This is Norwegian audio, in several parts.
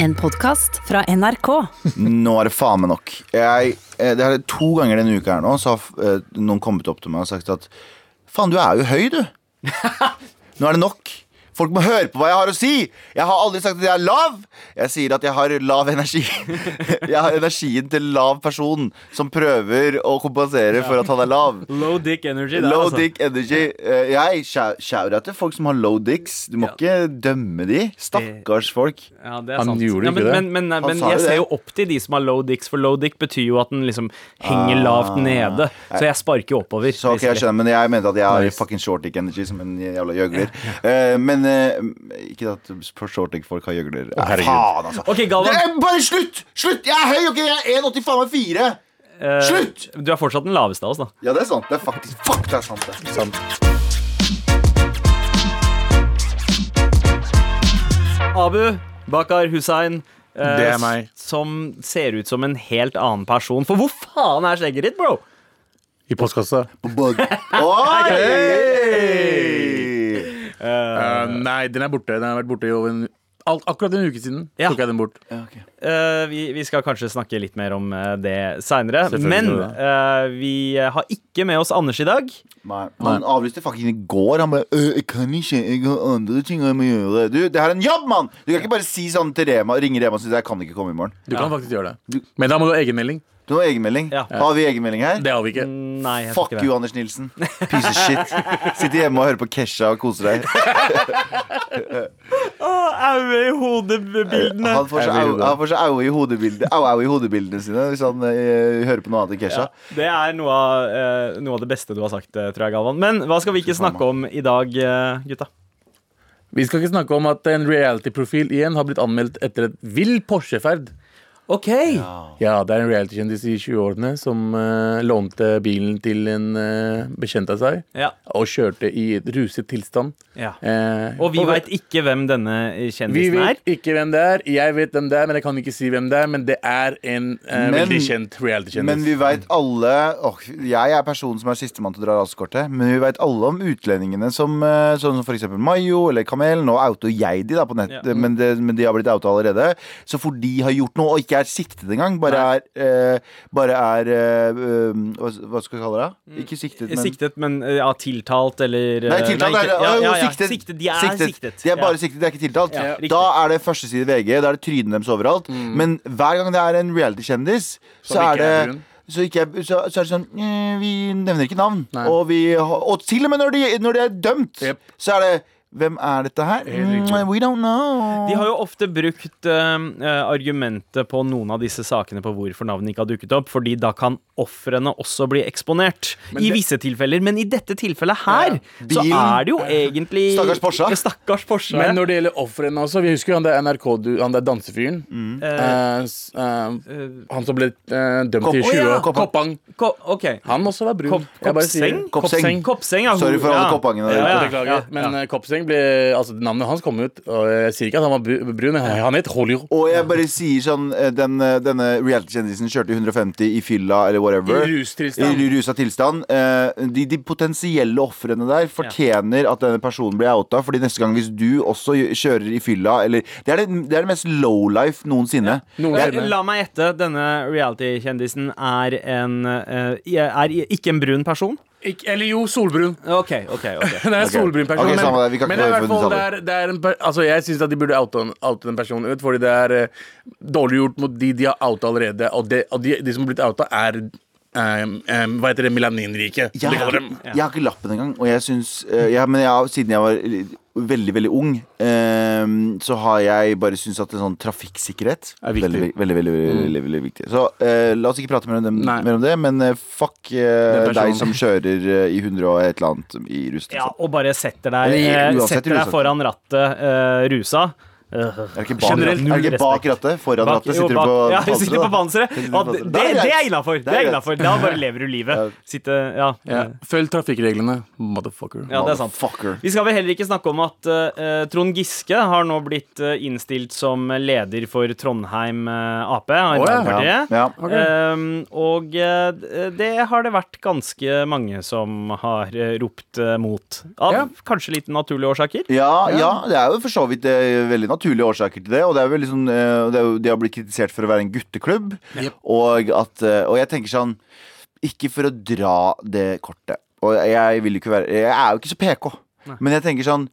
En podkast fra NRK. Nå er det faen meg nok. Jeg, eh, det er To ganger denne uka her nå Så har eh, noen kommet opp til meg og sagt at Faen, du er jo høy, du. Nå er det nok. Folk må høre på hva jeg har å si. Jeg har aldri sagt at jeg er lav. Jeg sier at jeg har lav energi. Jeg har energien til lav person som prøver å kompensere for at han er lav. Low dick energy. Da, Low altså. dick energy. Eh, Jeg shout-out til folk som har low dicks. Du må ikke dømme de. Stakkars folk. Ja, det er Han sant. gjorde ja, ikke men, det. Men, men, men, jeg det. ser jo opp til de som har low dicks, for low dick betyr jo at den liksom henger lavt nede. Så jeg sparker jo oppover. Så okay, jeg skjønner, men jeg mente at jeg har Nice. fucking short dick energy som en jævla gjøgler. Eh, men ikke at short dick folk har gjøgler. Å, herregud. faen, altså. Ok, Galvan. Det er bare slutt! Slutt! Jeg er høy, ok? Jeg er 1,80 faen meg 4. Eh, Slutt! Du er fortsatt den laveste av oss, da. Ja, det er sant. Det er faktisk Fuck, det er sant, det. Sant. Abu Bakar Hussein. eh, Det er meg. Som ser ut som en helt annen person. For hvor faen er skjegget ditt, bro? I postkassa. Bug. Oi! Eh, nei, den er borte. Den har vært borte i over en akkurat en uke siden Ja. tok jeg den bort. Ja, okay. uh, vi, vi skal kanskje snakke litt mer om det seinere. Men uh, vi har ikke med oss Anders i dag. Nei, Han avlyste fucking i går. Han bare «Øh, 'Jeg kan ikke, jeg har andre ting jeg må gjøre'. Du, det her er en jobb, mann! Du kan ikke bare si sånn til Rema, ringe Rema og si 'Jeg kan ikke komme i morgen'. Du kan faktisk gjøre det. Men da må du ha egenmelding. Du har egenmelding. Ja. Har vi egenmelding her? Det har vi ikke. Nei, jeg Fuck ikke you. Anders Nilsen. Piece of shit. Sitter hjemme og hører på Kesha og koser deg. Aue i hodebildene. Han får seg au- aue i hodebildene au, au i hodebildene sine hvis han eh, hører på noe annet enn Kesha. Det er noe av, eh, noe av det beste du har sagt, eh, tror jeg, Galvan. Men hva skal vi ikke snakke om i dag, eh, gutta? Vi skal ikke snakke om at en reality-profil igjen har blitt anmeldt etter et vill Porsche-ferd. OK. Ja, det er en reality-kjendis i 20-årene som eh, lånte bilen til en uh, bekjent av seg Ja. og kjørte i ruset tilstand. ja. Eh, Og vi på- veit ikke hvem denne Vi kjendisen er. vet ikke hvem det er. Jeg vet hvem det er, men jeg kan ikke si hvem det er. Men det er en eh, Men- veldig kjent reality-kjendis. Men vi veit alle åh, Jeg er personen som er sistemann til å dra rasekortet. Men vi veit alle om utlendingene som eh, Sånn som f.eks. Mayo eller Kamel. Nå outer jeg de da på nett, Ja. men, det, men de har blitt outa allerede. Så for de har gjort noe og ikke er siktet engang, bare er, eh, bare er eh, eh, hva, skal vi kalle det? Ikke siktet, men Siktet, men eh, ja, tiltalt eller Nei, eh, tiltalt nei, er ikke- ja, ja, ja. siktet. De er siktet. De er bare Ja. siktet, de er ikke tiltalt. Ja, riktig. da er det førsteside VG, da er det trynet deres overalt. Men hver gang det er en reality-kjendis, så Som er ikke er det brun. så, ikke, er- så, så er det sånn eh, Vi nevner ikke navn. Nei. Og, vi, har- og til og med når de, når de er dømt, Jep. så er det Hvem er dette her? Mm, we don't know. De har jo ofte brukt eh, argumentet på noen av disse sakene på hvorfor navnet ikke har dukket opp, fordi da kan ofrene også bli eksponert. Men I det- visse tilfeller. Men i dette tilfellet her, så Bilen. er det jo egentlig Stakkars Porsche. Ja, Stakkars Porsche. Men når det gjelder ofrene også Vi husker jo han der NRK, han der dansefyren. Mm. Uh, uh, han som ble dømt Kopp- til år. 20 ja. Koppang. ko okay. Han også var brun. Kopp- Kopseng det. Koppseng? Koppseng. Koppseng, ja. Sorry for alle ja. koppangene der Ja, ute. ja, Beklager. ja, Men ja. Eh, ble Altså, navnet hans kom ut, og jeg sier ikke at han var brun, brun. Han het Hollywood. Og jeg bare sier sånn eh, den, eh, Denne reality-kjendisen kjørte 150 i fylla eller whatever. I rustilstand. I rusa tilstand. Eh, de, de potensielle ofrene der fortjener at denne personen blir outa, Fordi neste gang hvis du også kjører i fylla eller Det er det, det, er det mest lowlife noensinne. Noensinne. La meg gjette. Denne reality-kjendisen er en Er ikke en brun person? Ikke, eller jo, solbrun. OK, OK. ok Det er en solbrun person. Ok, samme det, vi men, ikke men i hvert fall, det er, det er en, per- altså, jeg syns de burde oute, oute den personen ut, fordi det er uh, dårlig gjort mot de de har outa allerede. Og, det, og de, de som har blitt outa, er um, um, Hva heter det? Melaninrike. Jeg, De jeg har ikke lappen engang. Og jeg syns uh, ja, Men jeg, siden jeg var veldig, veldig ung, eh, så har jeg bare syntes at en sånn trafikksikkerhet Er viktig. Veldig, veldig, veldig, veldig, veldig, veldig viktig. Så eh, la oss ikke prate mer om, dem, mer om det, men eh, fuck eh, deg som kjører i 100 og et eller annet i rust. Ja, og bare setter deg, Eller uansett setter deg foran rattet rusa. Er det ikke bak, er det ikke bak rattet? Foran Bak- rattet jo, sitter du bak- på Ja, sitter på panseret. Sitter du Ja, på det, panseret. det, det er innafor. Det er innenfor. Da bare lever du livet. Sitte Ja. Ja. Følg trafikkreglene, motherfucker. Ja, det er sant. Motherfucker. Vi skal vel heller ikke snakke om at uh, Trond Giske har nå blitt uh, innstilt som leder for Trondheim uh, Ap, Arbeiderpartiet. Ja. okay. Ehm, og eh, det har det vært ganske mange som har eh, ropt eh, mot. Av Ja. kanskje litt naturlige årsaker. Ja, ja, det er jo for så vidt veldig veldig naturlige årsaker til det. Og det er vel sånn eh, det er jo, De har blitt kritisert for å være en gutteklubb. Og, at, eh, og jeg tenker sånn Ikke for å dra det kortet. Og jeg vil ikke være Jeg er jo ikke så PK. Men jeg tenker sånn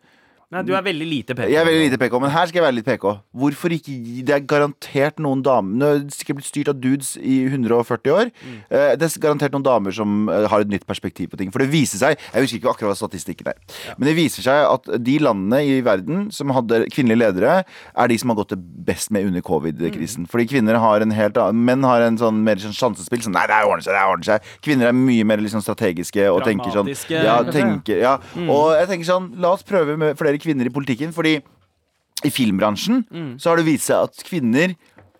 Nei, du er veldig lite PK. Jeg er veldig lite PK, men her skal jeg være litt PK. Hvorfor ikke gi Det er garantert noen damer Nå er det sikkert blitt styrt av dudes i 140 år. Mm. Det er garantert noen damer som eh, har et nytt perspektiv på ting. For det viser seg Jeg husker ikke akkurat hva statistikken er. Men det viser seg at de landene i verden som hadde kvinnelige ledere, er de som har gått det best med under covid-krisen. Fordi kvinner har en helt annen Menn har en sånn mer sånn sjansespill. Sånn nei, det ordner seg, det ordner seg. Kvinner er mye mer liksom strategiske og tenker sånn ja, tenker, ja. Og jeg tenker sånn La oss prøve med flere kvinner i politikken, fordi i filmbransjen så har det vist seg at kvinner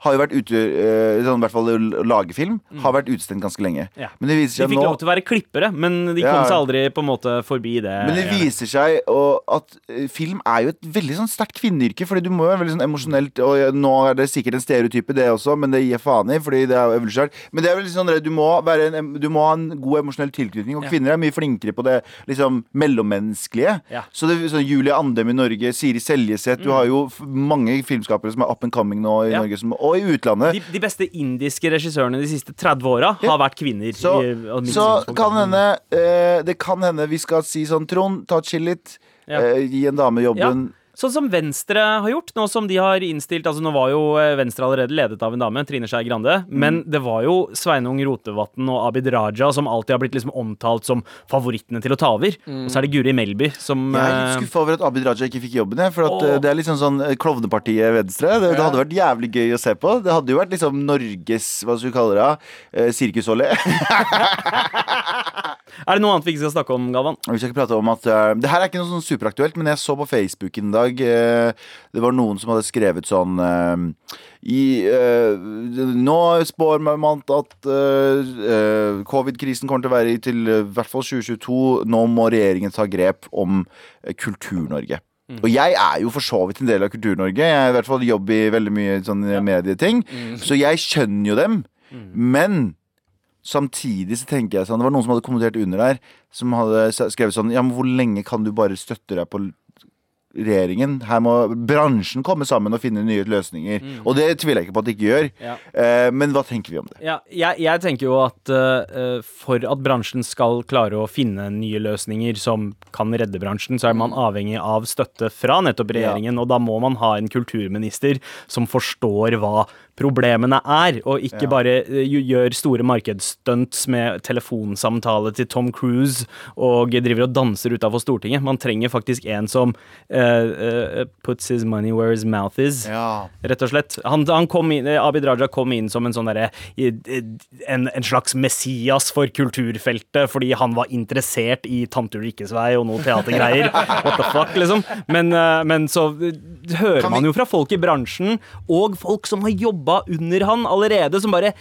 har jo vært ute uh, sånn, I hvert fall å lage film har vært utestengt ganske lenge. Ja. Men det viser De fikk nå lov til å være klippere, men de Ja. kom seg aldri på en måte forbi det. Men det viser seg og, at eh, film er jo et veldig sånn sterkt kvinneyrke. Fordi du må være veldig sånn emosjonelt Og nå er det sikkert en stereotype, det også, men det gir jeg faen i. Fordi det er jo evolusjonært. Men det er vel sånn du må, en, du må ha en god emosjonell tilknytning. Og kvinner er mye flinkere på det liksom mellommenneskelige. Ja. Så det sånn Julie Andem i Norge, Siri Seljeseth Du har jo mange filmskapere som er up and coming nå i Ja. Norge, som, og i utlandet. de, de beste indiske regissørene de siste 30 åra har vært kvinner. Så, i- så kan hende eh, Det kan hende vi skal si sånn Trond, ta chill litt. Ja. Eh, gi en dame jobben. Sånn som Venstre har gjort, nå som de har innstilt Altså Nå var jo eh, Venstre allerede ledet av en dame, Trine Skei Grande, Mm. men det var jo Sveinung Rotevatn og Abid Raja som alltid har blitt liksom omtalt som favorittene til å ta over. Og så er det Guri Melby som Jeg er litt eh, skuffa over at Abid Raja ikke fikk jobben. jeg, For at eh, Det er liksom sånn eh, Klovnepartiet Venstre. Det, det hadde vært jævlig gøy å se på. Det hadde jo vært liksom Norges Hva skal vi kalle det? eh, Sirkusolje. Er det noe annet vi ikke skal snakke om, Galvan? Vi skal ikke prate om at uh, Det her er ikke noe sånn superaktuelt, men jeg så på Facebook en dag eh, Det var noen som hadde skrevet sånn eh, i, eh, Nå spår man at covid-krisen kommer til å være i til i hvert fall 2022. Nå må regjeringen ta grep om Kultur-Norge. Og jeg er jo for så vidt en del av Kultur-Norge. Jeg er i hvert fall jobb i veldig mye sånn medieting. Så jeg skjønner jo dem. Men Samtidig så tenker jeg sånn Det var noen som hadde kommentert under der, som hadde skrevet sånn Ja, men hvor lenge kan du bare støtte deg på regjeringen? Her må bransjen komme sammen og finne nye løsninger. Og det tviler jeg ikke på at de ikke gjør. Ja. Eh, men hva tenker vi om det? Ja, jeg, jeg tenker jo at uh, for at bransjen skal klare å finne nye løsninger som kan redde bransjen, så er man avhengig av støtte fra nettopp regjeringen, og da må man ha en kulturminister som forstår hva problemene er, og ikke Ja. bare eh, gjør store markedsstunts med telefonsamtale til Tom Cruise og driver og danser utafor Stortinget. Man trenger faktisk en som eh, eh, puts his money where his mouth is Ja. rett og slett. Han, han kom inn, eh, Abid Raja kom inn som en sånn der, en, en slags Messias for kulturfeltet, fordi han var interessert i Tante Ulrikkes vei og noe teatergreier. What the fuck, liksom. Men, eh, men så eh, hører man jo fra folk i bransjen, og folk som har jobba under han allerede, som bare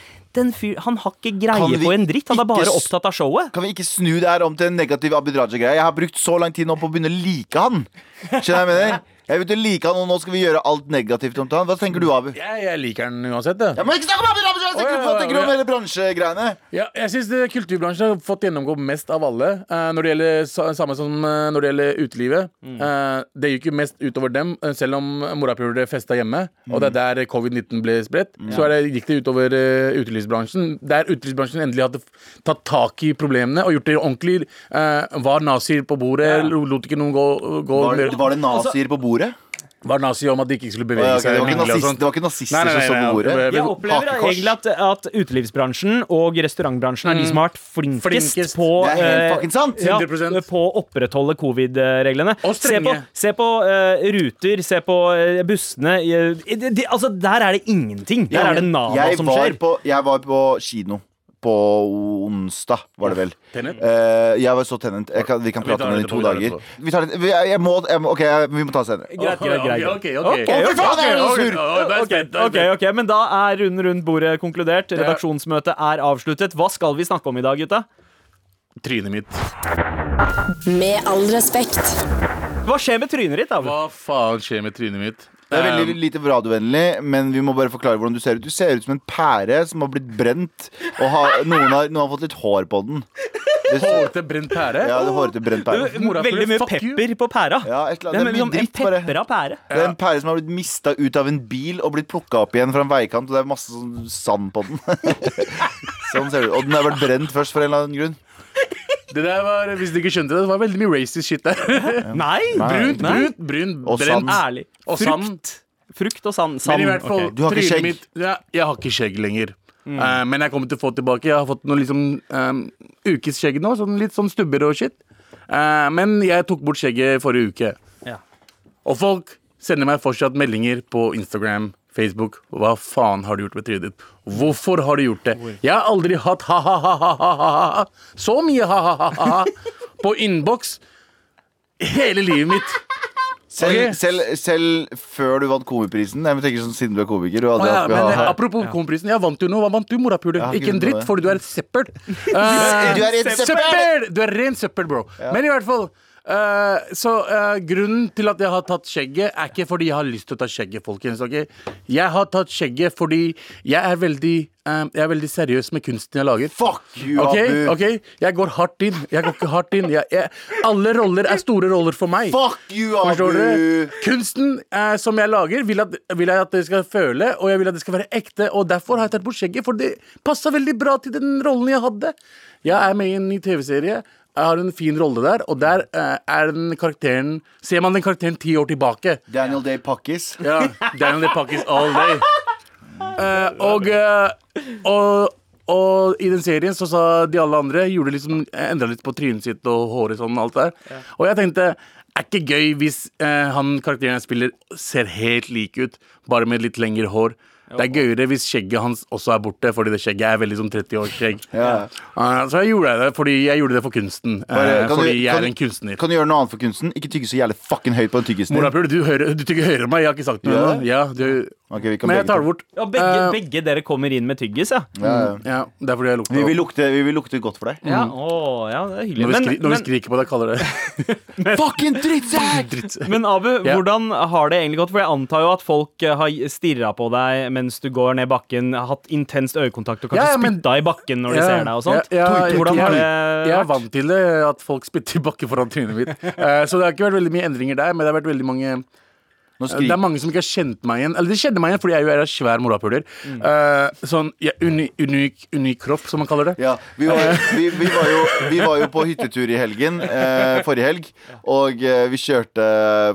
fyr, Han har ikke greie vi på en dritt, han er bare opptatt av showet. Kan vi ikke snu det her om til en negativ Abid Raja-greie? Jeg har brukt så lang tid nå på å begynne å like han. Skjønner jeg mener? Jeg vet du liker han, og nå skal vi gjøre alt negativt om han. Hva tenker du, Abu? Jeg, jeg liker den uansett. Det. Ja, men ikke snakk om Abu Raja! Jeg tenker- Hva tenker du om hele bransjegreiene? Ja, jeg syns kulturbransjen har fått gjennomgå mest av alle. Uh, når det gjelder Samme som uh, når det gjelder utelivet. Eh, det gikk jo mest utover dem, selv om morapulere festa hjemme. Og det er der covid-19 ble spredt. Så er det, gikk det utover uh, utelivsbransjen. Der utelivsbransjen endelig hadde tatt tak i problemene og gjort det ordentlig. var nazier på bordet, Ja. lot ikke noen gå, gå Var, var det nazier på bordet? Var nazi om at de ikke skulle Å, bevege seg. det, var ikke nazist, det var ikke nazister Nei, nei, som nei, så på nei, bordet? Jeg opplever Hakekors. egentlig at, at utelivsbransjen og restaurantbransjen er de som har vært flinkest, Flinkest. på eh, fucking sant. ja, på å opprettholde covid-reglene. Se på, se på uh, ruter, se på uh, bussene. de, de, de, altså, der er det ingenting. Der er det Nama som skjer. På, jeg var på kino på onsdag, var det vel. Tenet? Eh, jeg var så tenent Jeg kan, vi kan prate om det det i to etterpå, vi tar det dager. Vi tar litt, vi, jeg må, jeg må, ok, jeg, vi må ta det senere. Greit, greit, greit. Ok, ok, ok. Ok, Å, fy faen, jeg er så sur! Ok, ok, ok, Men da er runden rundt bordet konkludert. Redaksjonsmøtet er avsluttet. Hva skal vi snakke om i dag, gutta? Trynet mitt. Med all respekt. Hva skjer med trynet ditt? Abu? Hva faen skjer med trynet mitt? Det er veldig Um, lite radiovennlig, men vi må bare forklare hvordan du ser ut. Du ser ut som en pære som har blitt brent, og har, noen, har, noen har fått litt hår på den. Det ser- Hårete brent pære. Ja, det hårete brent pære. Mora, Veldig mye pepper you. på pæra. Ja, et eller det er Det er liksom mye en dritt, bare. pære. Det er en pære som har blitt mista ut av en bil og blitt plukka opp igjen fra en veikant, og det er masse sånn sand på den. sånn ser det ut. Og den har vært brent først, for en eller annen grunn. Det der var, Hvis du ikke skjønte det, det var veldig mye racist shit der. Nei! Brunt, Nei. brunt, brun, Og brent. sand. Ærlig. Og sand. Frukt. Frukt og sand. Men i hvert fall, ok. Du har ikke trynet skjegg? Mitt, ja, jeg har ikke skjegg lenger. Eh, men jeg kommer til å få tilbake. Jeg har fått noen liksom um, ukesskjegg nå. Sånn, litt sånn stubber og shit. Eh, men jeg tok bort skjegget forrige uke. Ja. Og folk sender meg fortsatt meldinger på Instagram, Facebook. Hva faen har du gjort med trynet ditt? Hvorfor har du gjort det? Jeg har aldri hatt ha-ha-ha-ha-ha så mye ha-ha-ha-ha på innboks hele livet mitt. Selv, okay. selv, selv før du vant Komiprisen Jeg tenker sånn siden du er komiker. Du hadde ja, men eh, ha- Apropos komiprisen, jeg vant jo nå. Hva vant du, morapuler? Ikke en dritt, noe. for du er et søppel. Du er et søppel! søppel! Du er ren søppel, bro. Men i hvert fall eh, Så uh, grunnen til at jeg har tatt skjegget, er ikke fordi jeg har lyst til å ta skjegget, folkens. Okay? Jeg har tatt skjegget fordi jeg er veldig eh, Jeg er veldig seriøs med kunsten jeg lager. Fuck you, okay? Abu! ok, Jeg går hardt inn. Jeg går ikke hardt inn. Jeg, jeg, alle roller er store roller for meg. Fuck you? Abu! Kunsten uh, som jeg lager, vil, at, vil jeg at dere skal føle, og jeg vil at det skal være ekte. Og derfor har jeg tatt bort skjegget, for det passa veldig bra til den rollen jeg hadde. Jeg er med i en ny TV-serie. Jeg har en fin rolle der, og der eh, er den karakteren Ser man den karakteren ti år tilbake. Daniel Day Pakkis. Ja, Daniel Day Pakkis all day. Eh, og, eh, og og i den serien så sa de alle andre Gjorde liksom, Endra litt på trynet sitt og håret sånn alt der. Og jeg tenkte er ikke gøy hvis eh, han karakteren jeg spiller, ser helt lik ut, bare med litt lengre hår. Det er gøyere hvis skjegget hans også er borte, fordi det skjegget er veldig sånn 30 års skjegg. Ja. Uh, så jeg gjorde det fordi jeg gjorde det for kunsten. Uh, Bare, kan du- jeg er du- en kunstner. Kan du gjøre noe annet for kunsten? Ikke tygge så jævlig fucking høyt på den tyggisen din. Du, hører- du tygger høyere enn meg. Jeg har ikke sagt noe. Ennå. Ja, du, Okay, men jeg tar det bort. Ja, begge, uh, begge dere kommer inn med tyggis, ja. Ja, ja. Ja, det er fordi jeg lukter Vi, vil lukte, vi vil lukte godt for deg. ja. Å, ja, det er hyggelig. Når vi, Men, skri når vi skriker på deg, kaller det Fucking drittsekk! men Abu, hvordan har det egentlig gått? For jeg antar jo at folk eh, har stirra på deg mens du går ned bakken, hatt intenst øyekontakt og kanskje Ja, ja, men- spytta i bakken når de ser deg og sånt. Ja, ja, Hvordan har det Jeg er vant til det, at folk spytter i bakken foran trynet mitt. uh, så det har ikke vært veldig mye endringer der, men det har vært veldig mange Det er mange som ikke har kjent meg igjen. Eller de kjenner meg igjen fordi jeg jo er en svær morapuler. Eh, sånn ja, uni, unik, unik kropp, som man kaller det. Ja, vi var, vi, vi, var jo, vi var jo på hyttetur i helgen, uh, forrige helg. Og uh, vi kjørte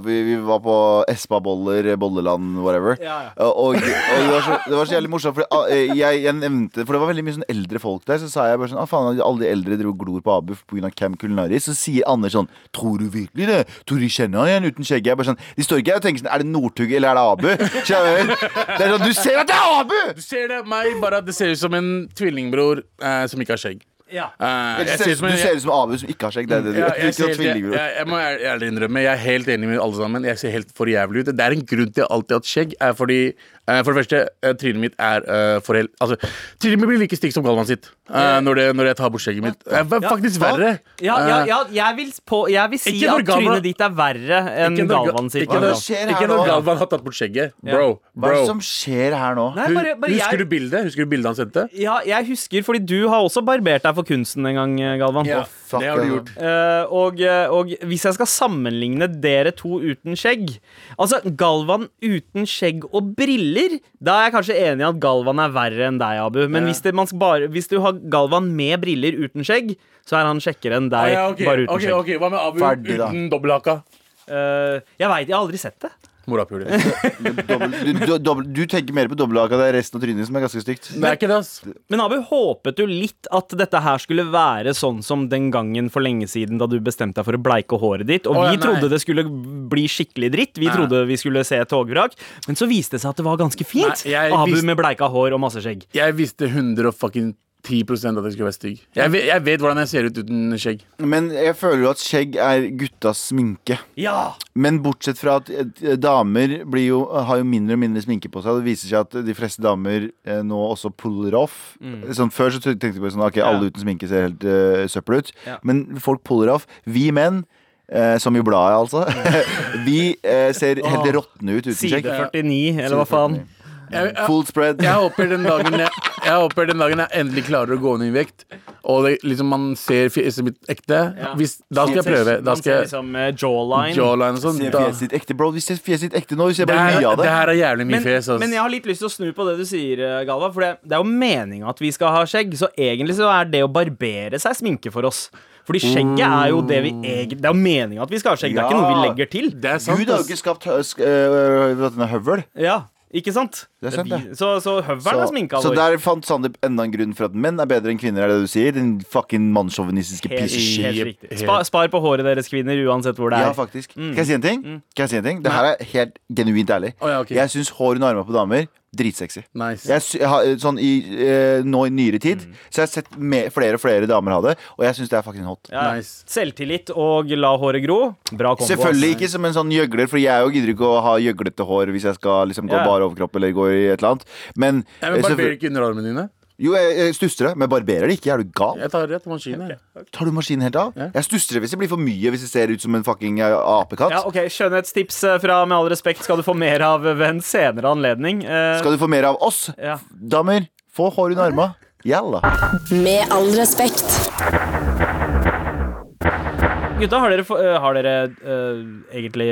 Vi, vi var på Espa-boller, Bolleland, whatever. Ja, ja. Og, og det, var så, det var så jævlig morsomt, for ah, eh, jeg, jeg nevnte For det var veldig mye sånn eldre folk der. Så sa jeg bare sånn ah, faen, alle de eldre dro og glor på Abu pga. Camp Culinaris. Så sier Anders sånn Tror du virkelig det? Tror du de kjenner han igjen uten skjegget? Jeg bare sånn, De står ikke her og tenker sånn Er det Northug eller er det Abu? Det er sånn, Du ser at det er Abu! Du ser det meg, bare at det ser ut som en tvillingbror eh, som ikke har skjegg. Ja. Uh, Du ser, som du ser ut som Abu som ikke har skjegg. Det er det du Ja, gjør. jeg, helt, jeg, jeg, jeg må ærlig innrømme Jeg er helt enig med alle sammen. Jeg ser helt for jævlig ut. Det er en grunn til at jeg alltid har hatt skjegg. Er fordi, for det første, eh, trynet mitt er uh, for helt Altså, trynet mitt blir like stygt som Galvan sitt uh, når, det, når jeg tar bort skjegget mitt. Uh, faktisk verre. Ja, ja, Eh, ja jeg, vil på, jeg vil si at Galvan- trynet ditt er verre enn Galvan sitt. Ikke når, ikke når? Galvan har tatt bort skjegget. Bro. Bro. Hva er det som skjer her nå? Nei, bare, bare Husker jeg, du bildet Husker du bildet han sendte? ja, jeg husker, fordi du har også barbert deg for kunsten en gang, Galvan. fuck, det har du gjort. Eh, og, eh, og hvis jeg skal sammenligne dere to uten skjegg Altså, Galvan uten skjegg og briller Da er jeg kanskje enig i at Galvan er verre enn deg, Abu. Men Ja. hvis, det, man skal bare, hvis du har Galvan med briller uten skjegg, så er han kjekkere enn Ah, deg ja, okay. bare uten ok, skjegg. ok, Hva med Abu Ferdig, uten dobbelthaka? Uh, jeg veit, jeg har aldri sett det. Morapuler. du, du, du, du tenker mer på dobbelthaka. Det er resten av trynet som er ganske stygt. Det er ikke det, ass. Men Abu, håpet du litt at dette her skulle være sånn som den gangen for lenge siden da du bestemte deg for å bleike håret ditt? Og Å, ja, vi nei. trodde det skulle bli skikkelig dritt. Vi Nei. trodde vi skulle se togvrak. Men så viste det seg at det var ganske fint. Nei, Abu visste- med bleika hår og masse skjegg. Jeg visste 110 at jeg skulle være stygg. Jeg vet, jeg vet hvordan jeg ser ut uten skjegg. Men jeg føler jo at skjegg er guttas sminke. Ja! Men bortsett fra at eh, damer blir jo, har jo mindre og mindre sminke på seg. Det viser seg at de fleste damer eh, nå også puller off. Sånn, før så tenkte jeg på sånn, ok, alle uten sminke ser helt uh, søppel ut. Ja. Men folk puller off. Vi menn, eh, som i bladet altså, vi eh, ser helt råtne ut uten Side skjegg. 49, eller hva faen. Jeg, jeg, Full spread. jeg, håper den dagen jeg, jeg håper den dagen jeg endelig klarer å gå ned i vekt, og det, liksom man ser fjeset mitt ekte, Ja. hvis, da skal jeg prøve. Da skal jeg liksom eh, jawline. jawline og sånn. Se fjeset ditt ekte, bro. Vi ser fjeset ditt ekte nå. Vi ser bare mye av det det. her er jævlig mye Men, fjes. Altså. men jeg har litt lyst til å snu på det du sier, eh, Galva. For det, det er jo meninga at vi skal ha skjegg. Så egentlig så er det å barbere seg sminke for oss. Fordi skjegget er jo det vi egentlig Det er jo meninga at vi skal ha skjegg. Det er ikke noe vi legger til. det er sant, Gud har jo ikke skapt hø- sk- øh, høvel. Ja, ikke sant? Det er sant, det. så, så høvelen er sminka så der fant Sandeep enda en grunn for at menn er bedre enn kvinner, er det du sier? Din fucking mannssjåvinistiske Helt, piece shit. helt riktig. Spa, spar på håret deres, kvinner, uansett hvor det er. Ja, faktisk. faktisk. Kan jeg si en ting? Kan jeg si en ting? Det her er helt genuint ærlig. Oh, ja, okay. Jeg syns hår under armene på damer dritsexy. Nice. Jeg, har, sånn i, eh, nå i nyere tid Mm. Så jeg har sett me- flere og flere damer ha det, og jeg syns det er fucking hot. Ja. Nice. Selvtillit og la håret gro. Bra kombo. Selvfølgelig ikke som en sånn gjøgler, for jeg gidder ikke å ha gjøglete hår hvis jeg skal liksom gå yeah. bar overkropp eller gå i et eller annet. Men, Ja, men eh, Barberer ikke underarmene dine? Jo, jeg, jeg stusser det, men jeg barberer det ikke. Er du gal? Jeg tar rett på maskinen. jeg. Tar du maskinen helt av? Ja. Jeg stusser det hvis det blir for mye, hvis det ser ut som en fucking eh, apekatt. Ja, ok, Skjønnhetstips eh, fra Med all respekt skal du få mer av ved en senere anledning. Eh, Skal du få mer av oss, ja. damer? Få hår under armene. Jalla. Med all respekt. Gutta, har dere, eh, har dere uh, egentlig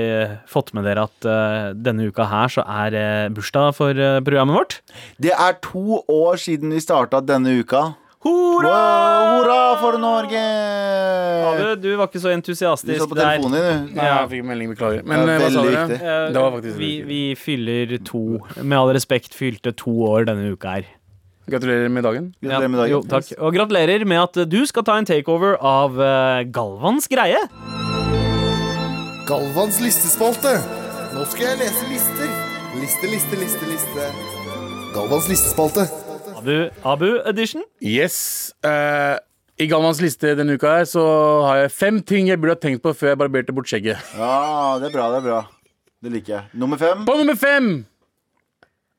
fått med dere at uh, denne uka her så er uh, bursdag for programmet vårt? Det er to år siden vi starta denne uka. Hurra! Wow, hurra for Norge! Abu, du var ikke så entusiastisk Du så på telefonen din, du. Nei, jeg fikk melding, beklager. Men Ja, hva sa dere? Det var faktisk vi, vi fyller to Med all respekt fylte to år denne uka her. Gratulerer med dagen. Gratulerer med dagen. Jo, takk. Og gratulerer med at du skal ta en takeover av eh, Galvans greie. Galvans listespalte. Nå skal jeg lese lister. Liste, liste, liste, liste. Galvans listespalte. Abu, Abu edition. Yes. Uh, I Galvans liste denne uka her så har jeg fem ting jeg burde ha tenkt på før jeg barberte bort skjegget. Ja, det er bra, det er bra. Det liker jeg. Nummer fem. På nummer fem!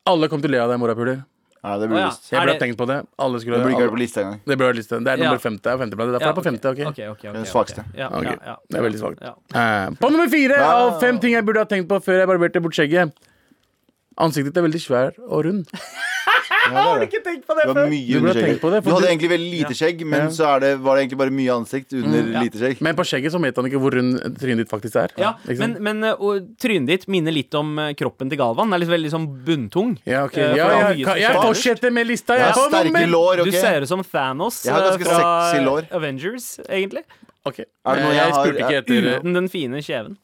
Alle kom til å le av deg, morapuler. Ja, det Å, burde ja. visst. Jeg Er burde det- ha tenkt på det. Alle skulle Det burde ikke vært alle- på lista engang. Det burde vært liste. Det er Ja. nummer femte Det femteplass. Derfor er det på femte, ok? ok, ok, Den ok. svakeste. Ja, Ok, ja, ja. Det er veldig svakt. Ja. Eh, på nummer fire Ja. av fem ting jeg burde ha tenkt på før jeg barberte bort skjegget. Ansiktet ditt er veldig svær og rund. Det er. Ikke tenkt på det før. Du burde tenkt på det, for Du hadde du- egentlig veldig lite skjegg, men Ja. så er det, var det egentlig bare mye ansikt under ja. lite skjegg. Men på skjegget så vet han ikke hvor rund trynet ditt faktisk er. Ja, Ikke men, sant? men uh, og, trynet ditt minner litt om uh, kroppen til Galvan. Den er litt veldig sånn bunntung. ja, ok. Eh, for ja, det er ja, mye som jeg skjer fortsetter med lista. Jeg Jeg har er sterke nummer lår, Du ok? ser ut som Thanos Jeg har ganske fra sexy lår. Avengers, egentlig. Ok. Er det noe Eh, jeg jeg har- spurte ikke etter Uten den fine kjeven.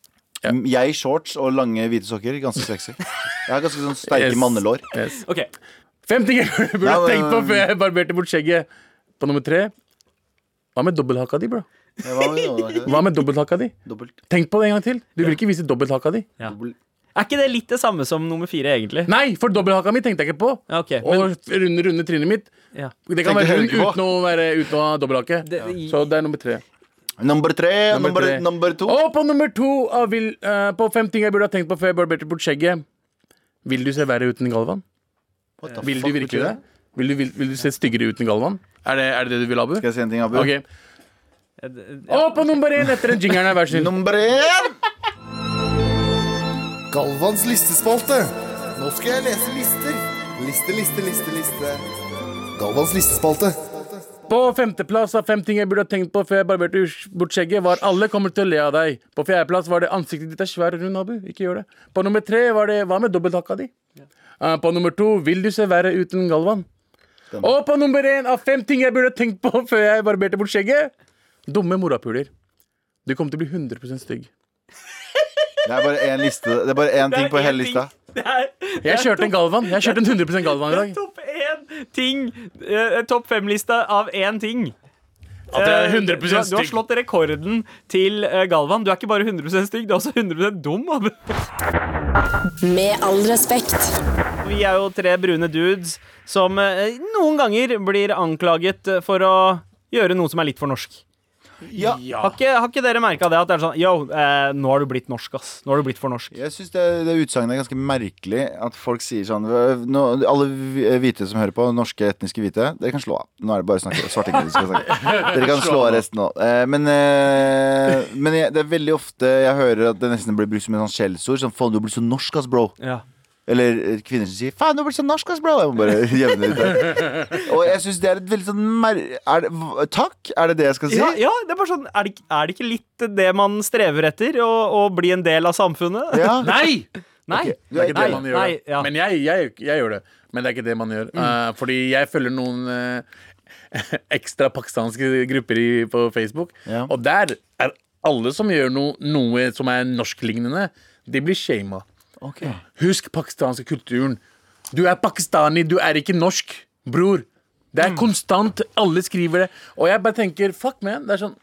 Jeg i shorts og lange hvite sokker. Ganske sexy. Jeg har ganske sånn sterke Yes. mannelår. yes. Ok, Fem ting jeg burde ha Ja, men- tenkt på før jeg barberte bort skjegget. På nummer tre Hva med dobbelthaka di, bro? Hva med? Dobbelthaka di? Dobbelt. Tenk på det en gang til. Du vil ikke vise dobbelthaka di. ja. Er ikke det litt det samme som nummer fire, egentlig? Nei, for dobbelthaka mi tenkte jeg ikke på. Ja, ok, men, Og runde, runde trynet mitt. ja. Det kan være heller rund ikke på. uten å, være, uten å ha dobbelthake. Det- Så det er nummer tre. Nummer tre. Nummer Nummer, tre. nummer to. Og på nummer to av vil, uh, På fem ting jeg burde ha tenkt på før jeg barberte bort skjegget. Vil du se verre ut enn Galvan? Vil du virkelig det? Vil du, vil, vil du se styggere ut enn Galvan? Er det, er det det du vil, Abu? Skal jeg si en ting, Abu? Ok. Og på nummer én etter den jingeren her, vær så snill. Nummer én! Galvans listespalte. Nå skal jeg lese lister. Liste, liste, liste, liste. Galvans listespalte. På femteplass av fem ting jeg burde ha tenkt på før jeg barberte bort skjegget, var alle kommer til å le av deg. På fjerdeplass var det ansiktet ditt er svært og rund, Abu. Ikke gjør det. På nummer tre var det hva med dobbelthakka di? Eh, på nummer to vil du se verre ut enn Galvan. Og på nummer én av fem ting jeg burde tenkt på før jeg barberte bort skjegget, dumme morapuler. Du kommer til å bli 100% stygg. Det er bare én liste. Det er bare én ting på hele lista. Det er, Jeg kjørte en Galvan. Jeg kjørte en 100% Galvan i dag. topp én ting. eh, topp fem-lista av én ting. At jeg er Eh, 100 du, har- du har slått rekorden til eh, Galvan. Du er ikke bare 100 stygg, du er også 100 dum. Med all respekt. Vi er jo tre brune dudes som eh, noen ganger blir anklaget for å gjøre noe som er litt for norsk. Ja. Har ikke, har ikke dere merka det? At det er sånn Yo, eh, nå har du blitt norsk, ass. Nå har du blitt for norsk. Jeg syns det, det utsagnet er ganske merkelig. At folk sier sånn nå, Alle hvite som hører på, norske etniske hvite, dere kan slå av. Nå er det bare snakke svartinger vi skal snakke. Dere kan slå av resten nå. Eh, men eh, men jeg, det er veldig ofte jeg hører at det nesten blir brukt som en sånn skjellsord. Sånn, faen, du blir så norsk, ass, bro. Ja. Eller eh, kvinner som sier 'faen, du har blitt så norsk, ass, bro'. Jeg må bare jevne ut det. Og jeg syns det er et veldig sånn mer... Er det, takk? Er det det jeg skal si? Ja, ja, det er bare sånn Er det, er det ikke litt det man strever etter? Å, å bli en del av samfunnet? Ja. Nei! Nei. Okay. Det er ikke Nei, det man gjør. nei, ja. Men jeg, jeg, jeg gjør det. Men det er ikke det man gjør. Eh, fordi jeg følger noen uh, ekstra pakistanske grupper i, på Facebook, Ja. og der er alle som gjør no, noe som er norsklignende, de blir shama. Ok. Husk pakistanske kulturen. Du er pakistani, du er ikke norsk, bror. Det Mm. er konstant. Alle skriver det. Og jeg bare tenker, fuck man. Det er sånn